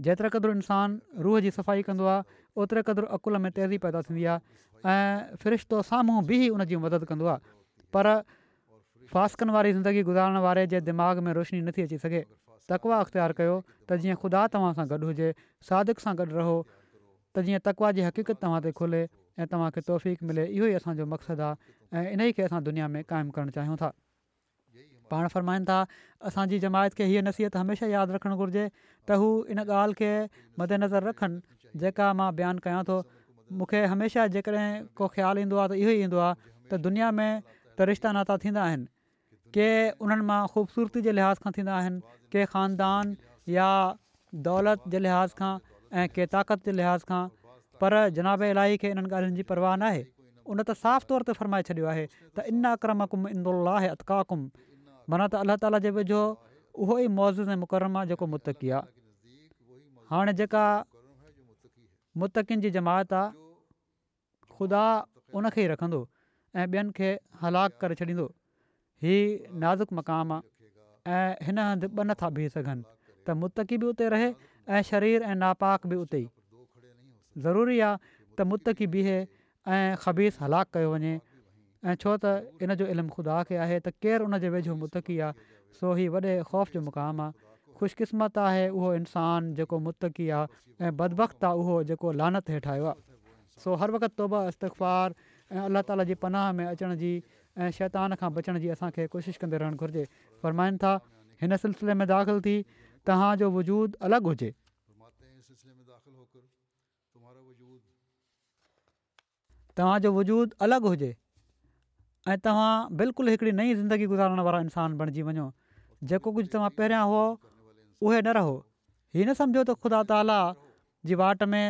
जेतिरे क़दुरु इंसानु रूह जी सफ़ाई कंदो आहे ओतिरे क़दुरु अकुल में तेज़ी पैदा थींदी आहे ऐं फ़रिश्तो साम्हूं बि उनजी मदद कंदो आहे पर फ़ासकनि वारी ज़िंदगी गुज़ारण वारे जे दिमाग़ में रोशनी नथी अची सघे तकवा अख़्तियारु कयो त जीअं ख़ुदा तव्हां सां गॾु हुजे सादिक सां गॾु रहो त जीअं तकवा जी हक़ीक़त तव्हां ते खुले ऐं तव्हांखे तौफ़ीक़ु मिले इहो ई असांजो मक़सदु आहे ऐं इन ई खे असां दुनिया में क़ाइमु करणु चाहियूं था पाण फ़र्माइनि था असांजी जमायत खे हीअ नसीहत हमेशह यादि रखणु घुरिजे त हू इन ॻाल्हि खे मदेनज़र रखनि जेका मां बयानु कयां थो मूंखे हमेशह जेकॾहिं को ख़्यालु ईंदो आहे त इहो ई ईंदो आहे त दुनिया में त रिश्ता नाता थींदा आहिनि के उन्हनि मां ख़ूबसूरती जे लिहाज़ खां थींदा आहिनि के ख़ानदान या दौलत जे लिहाज़ खां ऐं के ताक़त जे लिहाज़ खां पर जनाब इलाही खे इन्हनि ॻाल्हियुनि जी परवाह न आहे उन त साफ़ु तौर ते फ़र्माए छॾियो आहे त इन अक्रम कुम इनोला अतका कुम माना त अल्ला ताला जे वेझो उहो ई मौज़ूज़ ऐं मुकरमु आहे जेको मुतक़ी आहे हाणे जेका मुतकिन जी जमायत आहे ख़ुदा उनखे ई रखंदो ऐं ॿियनि हीअ नाज़ुक मक़ाम आहे ऐं हिन हंधि ॿ नथा बीह सघनि त मुतक़ी बि उते रहे ऐं शरीर ऐं नापाक बि उते ई ज़रूरी आहे त मुतकी बीहे ऐं ख़बीस हलाक कयो वञे ऐं छो त इन जो इल्मु ख़ुदा खे आहे त केरु उन जे वेझो मुतक़ी आहे सो हीउ वॾे ख़ौफ़ जो मुक़ाम आहे ख़ुशकिस्मत आहे उहो इंसानु जेको मुतक़ी आहे ऐं बदबख़्त आहे उहो जेको लानत हेठि आयो आहे सो हर वक़्तु तौबा इस्तफ़ार ऐं अलाह ताला जी पनाह में अचण जी ऐं शैतान खां बचण जी असांखे कोशिशि कंदे रहणु घुरिजे फरमाइनि था हिन सिलसिले में दाख़िल थी तव्हांजो वजूदु अलॻि हुजे तव्हांजो वजूदु अलॻि हुजे ऐं तव्हां बिल्कुलु हिकिड़ी नई ज़िंदगी गुज़ारण वारा इंसानु बणिजी वञो जेको कुझु तव्हां पहिरियां हुओ उहे न रहो हीअ न सम्झो त ख़ुदा ताला जी वाट में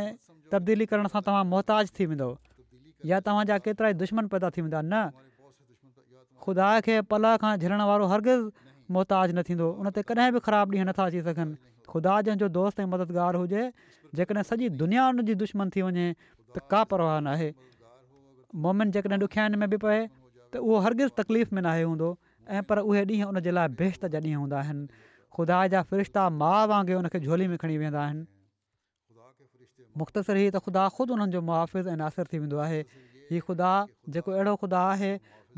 तब्दीली करण सां तव्हां मोहताज थी वेंदव या तव्हांजा केतिरा दुश्मन पैदा थी वेंदा न ख़ुदा खे पल खां झिरण वारो हरगिज़ मुहताज न थींदो उन ते कॾहिं बि ख़राबु ॾींहुं नथा अची सघनि ख़ुदा जंहिंजो दोस्त ऐं मददगारु हुजे जेकॾहिं सॼी दुनिया उन दुश्मन थी वञे त का परवाह नाहे मोमिन जेकॾहिं ॾुखियाईनि में बि पए त उहो हरगिज़ तकलीफ़ में नाहे हूंदो ऐं पर उहे ॾींहुं उनजे लाइ बेहश जा ॾींहं हूंदा आहिनि ख़ुदा जा फ़रिश्ता माउ वांगुरु झोली में खणी वेंदा आहिनि मुख़्तसिर हीअ त ख़ुदा ख़ुदि उन्हनि जो मुआफ़िज़ ऐं नासिर थी वेंदो आहे हीउ ख़ुदा जेको अहिड़ो ख़ुदा आहे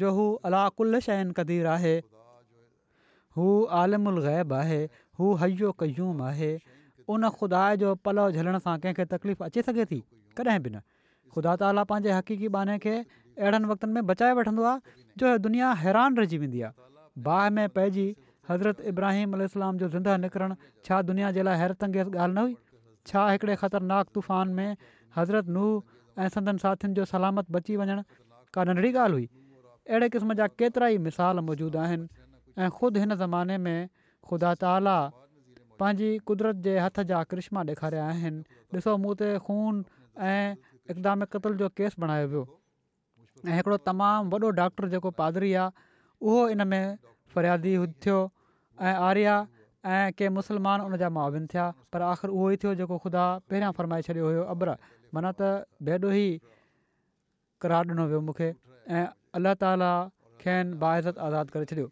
जो हू अला कुल शइ कदीर आहे हू आलमु ग़ैब आहे हू हयो कयूम आहे उन ख़ुदा जो पलउ झलण सां कंहिंखे तकलीफ़ अची सघे थी कॾहिं बि न ख़ुदा ताला पंहिंजे हक़ीक़ी बाने खे अहिड़नि वक़्तनि में बचाए वठंदो आहे जो दुनिया हैरान रहिजी वेंदी आहे बाहि में पइजी हज़रत इब्राहिम अल जो ज़िंदा निकिरणु छा दुनिया जे लाइ हैरतंगी ॻाल्हि न हुई छा हिकिड़े ख़तरनाक तूफ़ान में हज़रत नूह ऐं संदन साथियुनि जो सलामत बची वञणु का नंढड़ी ॻाल्हि हुई अहिड़े क़िस्म जा केतिरा ई मिसाल मौजूदु आहिनि ऐं ख़ुदि हिन ज़माने में ख़ुदा ताला पंहिंजी कुदरत जे हथ जा करिश्मा ॾेखारिया आहिनि ॾिसो मूं ते ख़ून ऐं इक़दाम क़तल जो केस बणायो वियो ऐं हिकिड़ो तमामु वॾो डॉक्टर जेको पादरी आहे उहो इन में फरियादी थियो ऐं आर्या ऐं कंहिं मुस्लमान उन जा मावीन थिया पर आख़िर उहो ई थियो जेको ख़ुदा पहिरियां फ़रमाए छॾियो हुयो अब्र माना त बेॾो ई क़रार ॾिनो वियो मूंखे ऐं अलाह ताला खेनि बाज़त आज़ादु करे छॾियो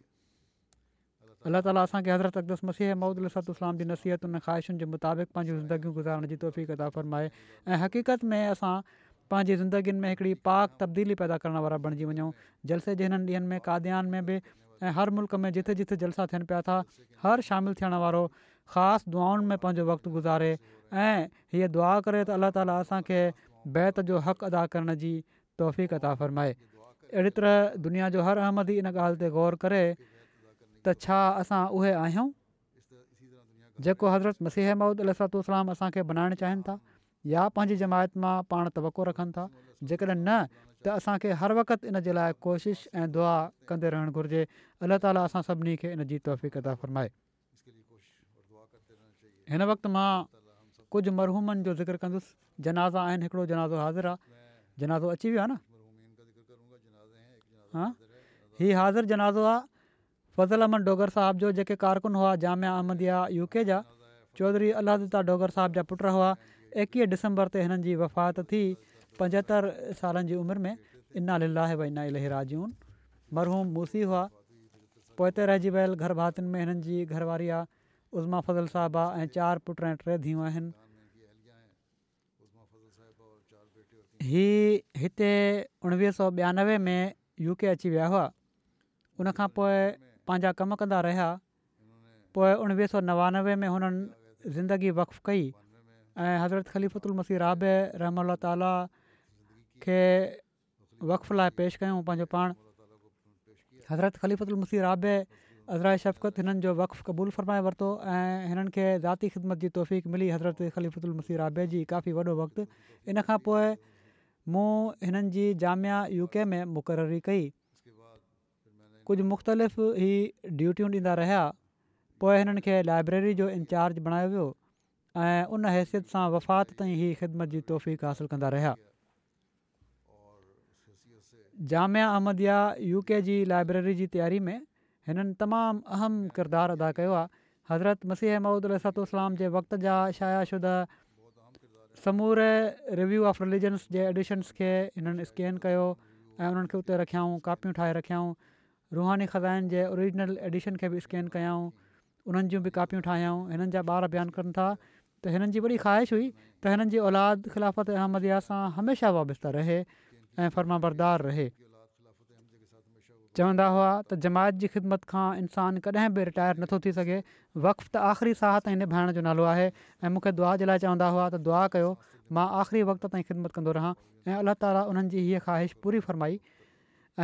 अल्ला ताला असांखे हज़रत अकदस मसीह महूदुसूासलाम जी उन ख़्वाहिशुनि जे मुताबिक़ पंहिंजूं ज़िंदगियूं गुज़ारण जी कदा फरमाए ऐं हक़ीक़त में असां पंहिंजी ज़िंदगियुनि में हिकिड़ी पाक तब्दीली पैदा करण वारा बणिजी वञूं जलसे जे हिननि ॾींहनि में काद्यान में बि ऐं हर मुल्क में जिथे जिथे जलसा थियनि पिया था हर शामिलु थियण वारो ख़ासि दुआउनि में पंहिंजो वक़्तु गुज़ारे ऐं हीअ दुआ करे त अल्ला ताला असांखे बैत जो हक़ अदा करण जी तहफ़ी क़ता फ़रमाए अहिड़ी तरह दुनिया जो हर अहमद ई इन ॻाल्हि ते ग़ौर करे त छा असां उहे आहियूं जेको हज़रत मसीह अहमूद अलातोलाम असांखे बनाइण चाहिनि था या पंहिंजी जमायत मां पाण तवको रखनि था जेकॾहिं न त असांखे हर वक़्तु इन जे लाइ कोशिशि ऐं दुआ कंदे रहणु घुरिजे अलाह ताला असां सभिनी खे इन जी तहफ़ी कमाए हिन वक़्तु मां कुझु मरहूमनि जो ज़िक्र कंदुसि जनाज़ा आहिनि हिकिड़ो जनाज़ो हाज़िर आहे जनाज़ो अची वियो आहे न हीउ हाज़िर जनाज़ो आहे फज़लु अहमद डोगर साहिब जो जेके कारकुन हुआ जामिया अहमद यू के जा चौधरी अलाहता डोगर साहिब जा पुट हुआ एकवीह डिसंबर ते हिननि जी वफ़ात थी पंजहतरि सालनि जी उमिरि में इना लीलाहे भई इना इलाज मरहूम मूसी हुआ पोइ हिते रहिजी वियल घर भातियुनि में हिननि जी घरवारी आहे उज़मा फज़ल साहबु आहे ऐं चारि पुट ऐं टे धीअ आहिनि ही हिते उणिवीह सौ ॿियानवे में यू के अची विया हुआ उनखां पोइ पंहिंजा कम कंदा रहिया पोइ उणिवीह सौ नवानवे में हुननि ज़िंदगी वक्फ कई हज़रत रहमल खे वक़फ़ लाइ पेश कयूं पंहिंजो पाण हज़रत ख़लीफ़ल मुसीर आबे अज़रा शफ़क़त हिननि जो वक़ु क़बूल फ़रमाए वरितो ऐं हिननि खे ज़ाती ख़िदमत जी तौफ़ीक़ मिली हज़रत ख़लीफ़लमसी राबे जी काफ़ी वॾो वक़्तु इन खां पोइ मूं हिननि जी जामिया यू के में मुक़ररी कई कुझु मुख़्तलिफ़ ई ड्यूटियूं ॾींदा रहिया पोइ हिननि खे लाइब्रेरी जो इंचार्ज बणायो वियो ऐं उन हैसियत सां वफ़ात ताईं ई ख़िदमत जी तौफ़ीक़ासिलु कंदा रहिया जामिया अहमदिया यू के जी लाइब्रेरी जी तयारी में हिननि तमामु अहम किरदारु अदा कयो आहे हज़रत मसीह महमूदु जे वक़्त जा शुदा समूर रिव्यू ऑफ रिलीजन्स जे एडिशन्स खे हिननि स्कैन कयो ऐं उन्हनि खे उते रखियाऊं कापियूं ठाहे रखियाऊं रुहानी ख़ज़दाइन जे ओरिजिनल एडिशन खे बि स्कैन कयाऊं उन्हनि जूं बि कापियूं ठाहियूं हिननि जा ॿार अभ्यानु कनि था त हिननि जी वॾी ख़्वाहिश हुई त हिननि जी औलाद ख़िलाफ़त अहमदया सां हमेशह वाबस्ता रहे ऐं फर्म बरदार रहे चवंदा हुआ त जमायत जी ख़िदमत खां इंसानु कॾहिं बि रिटायर नथो थी सघे वक़्तु त आख़िरी साह ताईं निभाइण जो नालो आहे ऐं मूंखे दुआ जे लाइ चवंदा हुआ त दुआ कयो मां आख़िरी वक़्त ताईं ख़िदमत कंदो रहां ऐं अलाह ताला उन्हनि जी हीअ ख़्वाहिश पूरी फरमाई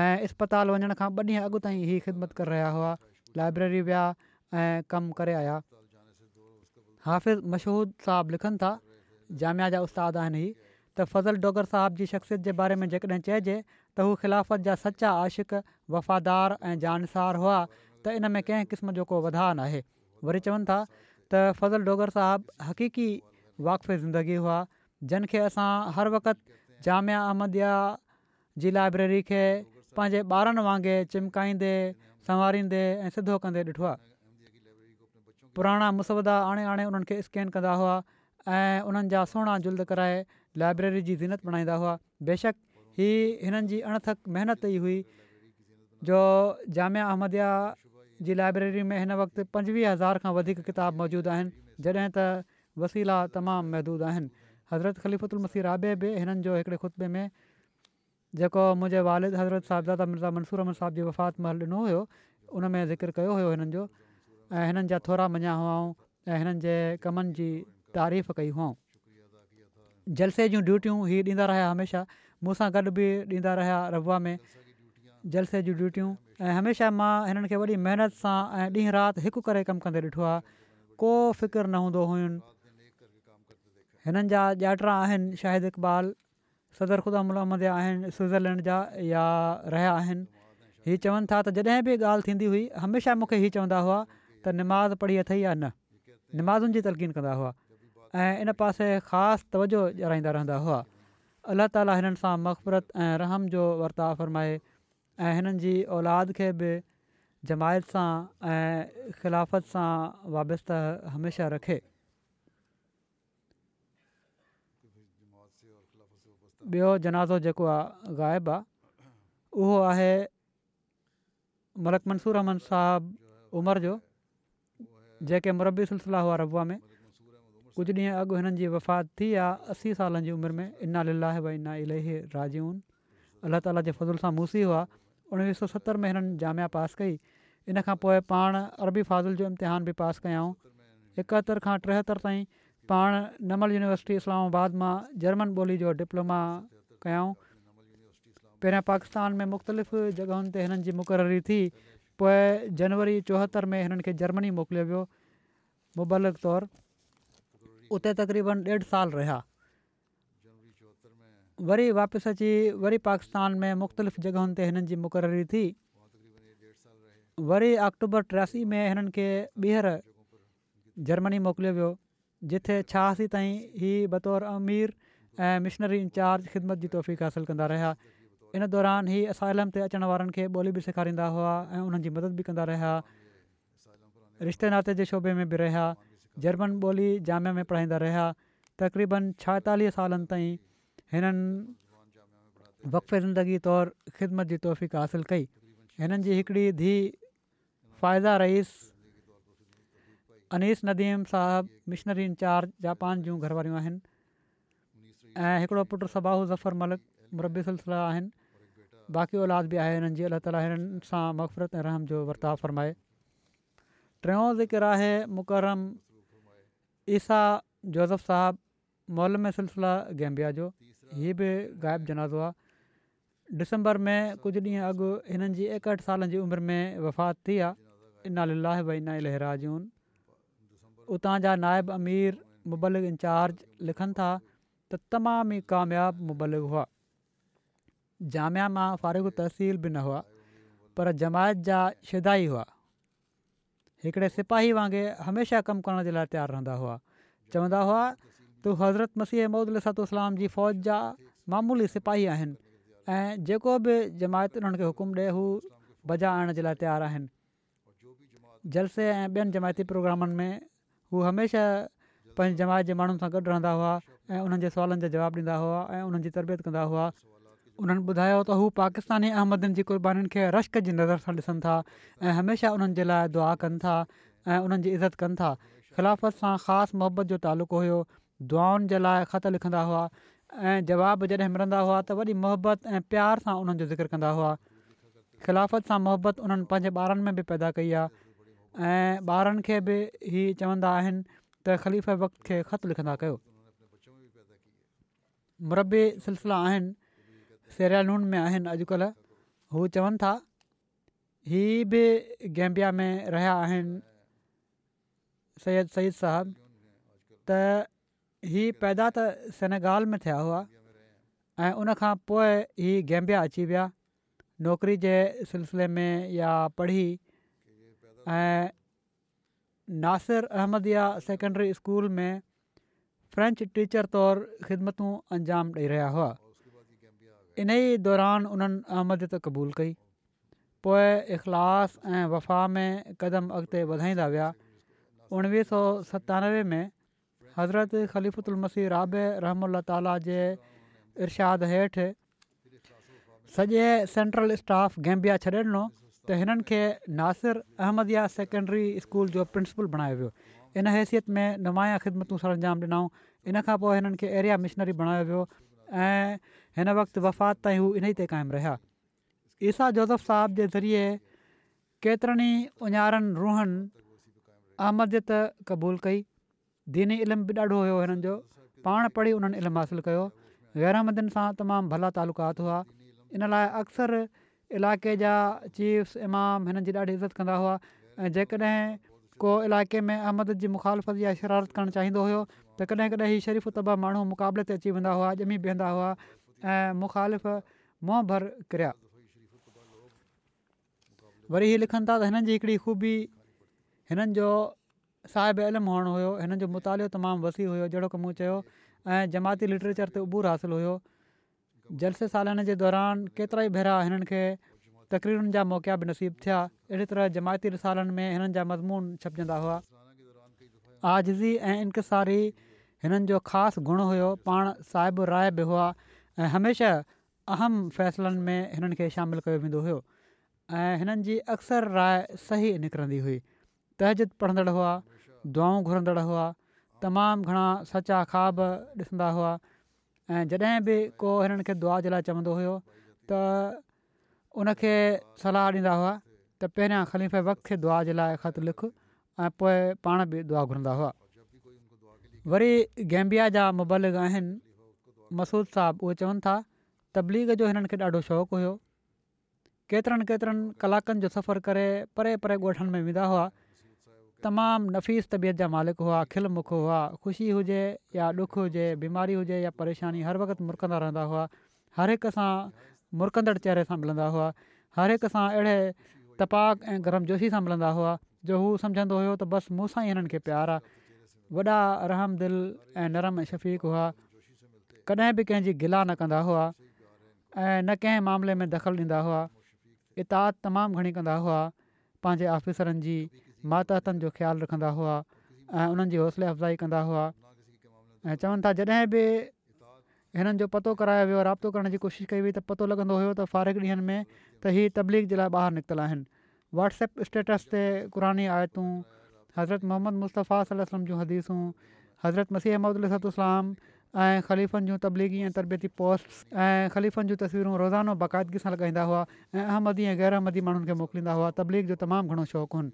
ऐं इस्पताल वञण खां ॿ ॾींहं अॻु ताईं इहे ख़िदमत करे रहिया हुआ लाइब्रेरी विया ऐं कमु करे आया हाफ़िज़ मशहूद साहब लिखनि था जामिया जा उस्ताद आहिनि त फज़ल डोगर साहिब जी शख़्सियत जे बारे में जेकॾहिं चइजे त हू ख़िलाफ़त जा सचा आशिक वफ़ादार ऐं जानसार हुआ त इन में कंहिं क़िस्म जो को वधाउ न आहे वरी चवनि था त फज़ल डोगर साहिबु हक़ीक़ी वाक़फ़ ज़िंदगी हुआ जिनखे असां हर वक़्ति जामिया अहमदिया जी लाइब्रेरी खे पंहिंजे ॿारनि वांगुरु चिमकाईंदे संवारींदे ऐं सिधो कंदे ॾिठो आहे पुराणा मुसबिदा आणे आणे उन्हनि खे कंदा हुआ ऐं उन्हनि जा सोणा जुलद कराए लाइब्रेरी जी ज़ीनत बणाईंदा हुआ बेशक ही हिननि जी अणथक महिनत ई हुई जो जामिया अहमदिया जी लाइब्रेरी में हिन वक़्ति पंजुवीह हज़ार खां वधीक किताब मौजूदु आहिनि जॾहिं त वसीला तमामु महदूदु आहिनि हज़रत ख़लीफ़ुतल मसीर राबे बि हिननि जो हिकिड़े ख़ुतबे में जेको मुंहिंजे वालिद हज़रत साहिब मिर्ज़ा मंसूर अहमद साहिब जी वफ़ात महल ॾिनो हुयो उन में ज़िकर कयो हुयो हिननि जो ऐं हिननि जा थोरा मञिया हुआ ऐं हिननि जे कमनि जी तारीफ़ कई हुआ जलसे जूं ड्यूटियूं हीअ ॾींदा रहिया हमेशह मूंसां गॾु बि ॾींदा रहिया रबुआ में जलसे जूं ड्यूटियूं ऐं हमेशह मां हिननि खे वॾी महिनत सां ऐं ॾींहुं राति हिकु करे कमु कंदे ॾिठो आहे को फ़िक्रु न हूंदो हुयुनि हिननि जा आहिनि शाहिद इक़बाल सदर ख़ुदा मुलामद आहिनि जा या रहिया आहिनि हीअ चवनि था त जॾहिं बि ॻाल्हि थींदी हुई हमेशह मूंखे चवंदा हुआ त निमाज़ पढ़ी अथई या न निमाज़ुनि जी तलक़ीन कंदा हुआ ऐं इन पासे ख़ासि तवजो ॼाणाईंदा रहंदा हुआ अल्ला ताली हिननि सां मक़फ़रत ऐं रहम जो वर्ताउ फ़रमाए ऐं हिननि जी औलाद खे बि जमायत सां ऐं ख़िलाफ़त सां वाबस्त हमेशह रखे ॿियो जनाज़ो जेको आहे ग़ाइबु आहे उहो आहे मलक मंसूर अहमद साहबु उमिरि जो जेके मुरबी सिलसिला हुआ रबुआ में कुझु ॾींहं अॻु हिननि जी वफ़ात थी आहे असी सालनि जी उमिरि में इन लाही वना इलह राजून अल्ल्हा ताला जे फज़ुल सां मूसी हुआ उणिवीह सौ सतरि में हिननि जामिया पास कई इन खां पोइ पाण अरबी फाज़िल जो इम्तिहान बि पास कयाऊं एकहतरि खां टेहतरि ताईं पाण नमल यूनिवर्सिटी इस्लामाबाद मां जर्मन ॿोलीअ जो डिप्लोमा कयाऊं पहिरियां पाकिस्तान में मुख़्तलिफ़ जॻहियुनि ते हिननि जी मुक़ररी थी पोइ जनवरी चोहतरि में हिननि खे जर्मनी मोकिलियो वियो मुबलक तौरु उते तक़रीबन ॾेढ साल रहिया वरी वापसि अची वरी पाकिस्तान में मुख़्तलिफ़ जॻहियुनि ते हिननि जी मुक़ररी थी वरी अक्टूबर टियासी में हिननि खे ॿीहर जर्मनी मोकिलियो वियो जिथे छहासी ताईं ही बतौर अमीर ऐं मिशनरी इंचार्ज ख़िदमत जी तौफ़ीक़ासु कंदा रहिया इन दौरान ही असाइलम ते अचण वारनि खे ॿोली बि सेखारींदा हुआ ऐं उन्हनि मदद बि कंदा रहिया रिश्ते नाते जे शोबे में बि रहिया जर्मन ॿोली जामिया में पढ़ाईंदा रहिया तक़रीबन छाहेतालीह सालनि ताईं हिननि वक़फ़े ज़िंदगी तौरु ख़िदमत जी तौफ़ीक़ हासिलु कई हिननि जी हिकिड़ी धीउ फ़ाइज़ा रईस अनीस नदीम साहिबु मिशनरी इंचार्ज जापान जूं घर वारियूं आहिनि ऐं हिकिड़ो पुटु सबाहू ज़फर मलिक मुरबीस आहिनि बाक़ी औलाद बि आहे हिननि जी अलाह तालि हिननि सां मक़फ़रत ऐं रहम जो वर्ताव फ़रमाए टियों ज़िक्र आहे मुकरम ईसा جوزف साहबु مولم سلسلہ सिलसिला गैम्बिया जो بھی बि ग़ाइबु जनाज़ो आहे डिसंबर में कुझु ॾींहं अॻु हिननि जी एकहठि सालनि जी उमिरि में वफ़ात थी आहे इन लाभ भाई इना लहराजून उतां जा नाइब अमीर मुबलिक इंचार्ज लिखनि था त तमामु ई कामियाबु मुबलग हुआ जामिया मां फ़ारिगु तहसील बि न हुआ पर जमायत जा शिदा ई हुआ हिकिड़े सिपाही वांगुरु हमेशह कमु करण जे लाइ तयारु रहंदा हुआ चवंदा हुआ त हज़रत मसीह अमूद इलाहत इस्लाम जी फ़ौज जा मामूली सिपाही आहिनि ऐं जेको बि जमायत उन्हनि खे हुकुमु ॾिए हू बजाए आणण जे लाइ तयारु आहिनि जलसे ऐं ॿियनि जमायती प्रोग्रामनि में हू हमेशह पंहिंजे जमायत जे माण्हुनि सां गॾु रहंदा हुआ ऐं उन्हनि जे सुवालनि जा जवाबु ॾींदा हुआ ऐं उन्हनि तरबियत कंदा हुआ उन्हनि ॿुधायो त हू पाकिस्तानी अहमदनि जी क़ुर्बानीुनि खे रश्क जी नज़र सां ॾिसनि था ऐं हमेशह उन्हनि जे लाइ दुआ कनि था ऐं उन्हनि जी इज़त कनि था ख़िलाफ़त सां ख़ासि मोहबत जो तालुक़ो हुयो दुआउनि जे लाइ ख़त लिखंदा हुआ ऐं जवाबु जॾहिं मिलंदा हुआ त वरी मोहबत ऐं प्यार सां उन्हनि जो ज़िक्र कंदा हुआ ख़िलाफ़त सां मोहबत उन्हनि पंहिंजे ॿारनि में बि पैदा कई आहे ऐं ॿारनि खे बि इहे चवंदा आहिनि त ख़लीफ़े वक़्त खे ख़त लिखंदा कयो मुरबी सिलसिला आहिनि सेरियालून में आहिनि अॼुकल्ह हू चवनि था ही बि गैबिया में रहिया आहिनि सैद सईद साहब त इहे पैदा त सनेगाल में थिया हुआ ऐं उनखां पोइ हीअ गैम्बिया अची विया नौकिरी जे सिलसिले में या पढ़ी ऐं नासिर अहमदिया सेकेंड्री स्कूल में फ्रेंच टीचर तौरु ख़िदमतूं अंजाम ॾेई रहिया हुआ इन ई दौरान उन्हनि अहमदियत क़बूलु कई पोइ इख़लास ऐं वफ़ा में क़दम अॻिते वधाईंदा विया उणिवीह सौ सतानवे में हज़रत ख़लीफ़ुतल मसी राब रहम ताल जे इर्शाद हेठि सॼे सेंट्रल स्टाफ गैम्बिया छॾे ॾिनो त हिननि खे नासिर अहमदिया सेकेंडरी स्कूल जो प्रिंसिपल बणायो वियो इन हैसियत में नुमाया ख़िदमतूं सर अंजाम ॾिनऊं इन खां पोइ हिननि खे एरिया मिशनरी बणायो वियो ऐं हिन वक़्तु वफ़ात ताईं हू इन ते क़ाइमु रहिया ईसा जोज़फ़ साहब जे ज़रिए केतिरनि ई उञारनि रूहनि अहमदियत क़बूलु कई दीनी इल्मु बि ॾाढो हुयो हिननि जो पाण पढ़ी उन्हनि इल्मु हासिलु कयो गैरामदनि सां तमामु भला तालुकात हुआ इन लाइ अक्सर इलाइक़े जा चीफ्स इमाम हिननि जी ॾाढी इज़त कंदा हुआ ऐं जेकॾहिं को इलाइक़े में अहमद जी मुखालफ़त या शरारत करणु चाहींदो हुओ त कॾहिं कॾहिं इहे शरीफ़ु तबा माण्हू मुक़ाबले ते अची वेंदा हुआ ॼमी बीहंदा हुआ ऐं मुखालिफ़ मोह भर किरिया वरी इहे लिखनि था त हिननि जी हिकिड़ी ख़ूबी हिननि जो साहिब इल्मु हुअणु हुयो हिननि जो मुतालो तमामु वसी हुयो जहिड़ो की मूं चयो ऐं जमायती लिटरेचर ते उबूर हासिलु हुयो जलसे सालनि जे दौरान केतिरा ई भेरा हिननि खे तकरीरुनि जा मौक़ा बि नसीबु थिया अहिड़ी तरह जमायती रिसालनि में हिननि जा मज़मून छपजंदा हुआ आज़िज़ी ऐं इंकसारी हिननि जो ख़ासि गुण हुयो पाण साहिबु राय बि हुआ ऐं हमेशह अहम फ़ैसिलनि में हिननि खे शामिलु कयो वेंदो हुयो ऐं हिननि जी अक्सर राय सही निकिरंदी हुई तहज़द पढ़ंदड़ हुआ दुआऊं घुरंदड़ हुआ तमामु घणा सचा ख्वाब ॾिसंदा हुआ ऐं जॾहिं बि को हिननि खे दुआ जे लाइ चवंदो त उनखे सलाह ॾींदा हुआ त पहिरियां ख़लीफ़े वक़्त दुआ जे लाइ ख़तु लिख ऐं पोइ पाण दुआ घुरंदा हुआ वरी गैम्बिया जा मुबलिक आहिनि मसूद साहब उहे चवनि था तबलीग जो हिननि खे ॾाढो शौक़ु हुयो केतिरनि केतिरनि कलाकनि जो सफ़रु करे परे परे ॻोठनि में वेंदा हुआ तमामु नफ़ीस तबियत जा मालिक हुआ खिल मुख हुआ ख़ुशी हुजे या ॾुख हुजे बीमारी हुजे या परेशानी हर वक़्तु मुरकंदा रहंदा हुआ हर हिक सां मुरकंदड़ चेहरे सां मिलंदा हुआ हर हिक सां अहिड़े तपाक ऐं गर्मजोशी जोशी सां मिलंदा हुआ जो हू सम्झंदो हुयो त बसि मूंसां ई हिननि खे प्यारु आहे वॾा रहमदिलि ऐं नरम ऐं शफ़ीक हुआ कॾहिं बि कंहिंजी गिला न कंदा हुआ ऐं न कंहिं मामले में दख़ल ॾींदा हुआ इताद तमामु घणी कंदा हुआ पंहिंजे ऑफिसरनि जी मातहतनि जो ख़्यालु रखंदा हुआ ऐं उन्हनि जी हौसले अफ़जाई कंदा हुआ ऐं चवनि था जॾहिं बि हिननि जो पतो करायो वियो राब्तो करण जी कोशिशि कई हुई त पतो लॻंदो हुयो त फ़ारिक़ु ॾींहंनि में त हीअ तबलीग जे लाइ ॿाहिरि निकितल आहिनि स्टेटस ते क़ुरानी आयतूं हज़रत मोहम्मद मुल्तफ़ा सलाह जूं हदीसूं हज़रत मसीह अहमद अलाम ऐं ख़लीफ़नि जूं तबलीगी ऐं तरबियती पोस्ट्स ऐं ख़लीफ़नि जूं तस्वीरूं रोज़ानो बाक़ाइदगी सां लॻाईंदा हुआ ऐं अहमदी ऐं ग़ैर अहमदी माण्हुनि खे मोकिलींदा हुआ तबलीग जो तमामु घणो शौक़ु हन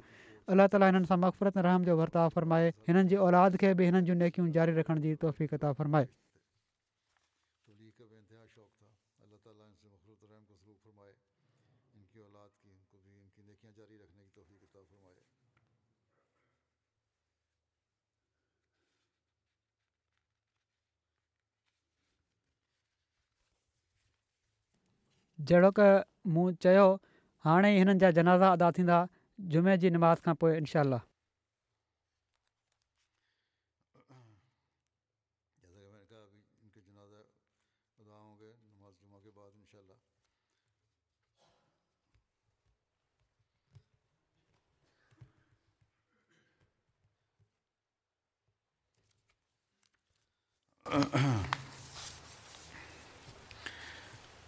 अलाह ताली हिननि सां मफ़फ़रत रहम जो वर्ताव फ़रमाए हिननि जी औलाद खे बि हिननि जूं नेकियूं जारी रखण जी तौफ़क़त आहे फ़रमाए जहिड़ो की मूं चयो हाणे हिननि जा जनाज़ा अदा थींदा जुमे जी निमाज़ खां पोइ इनशा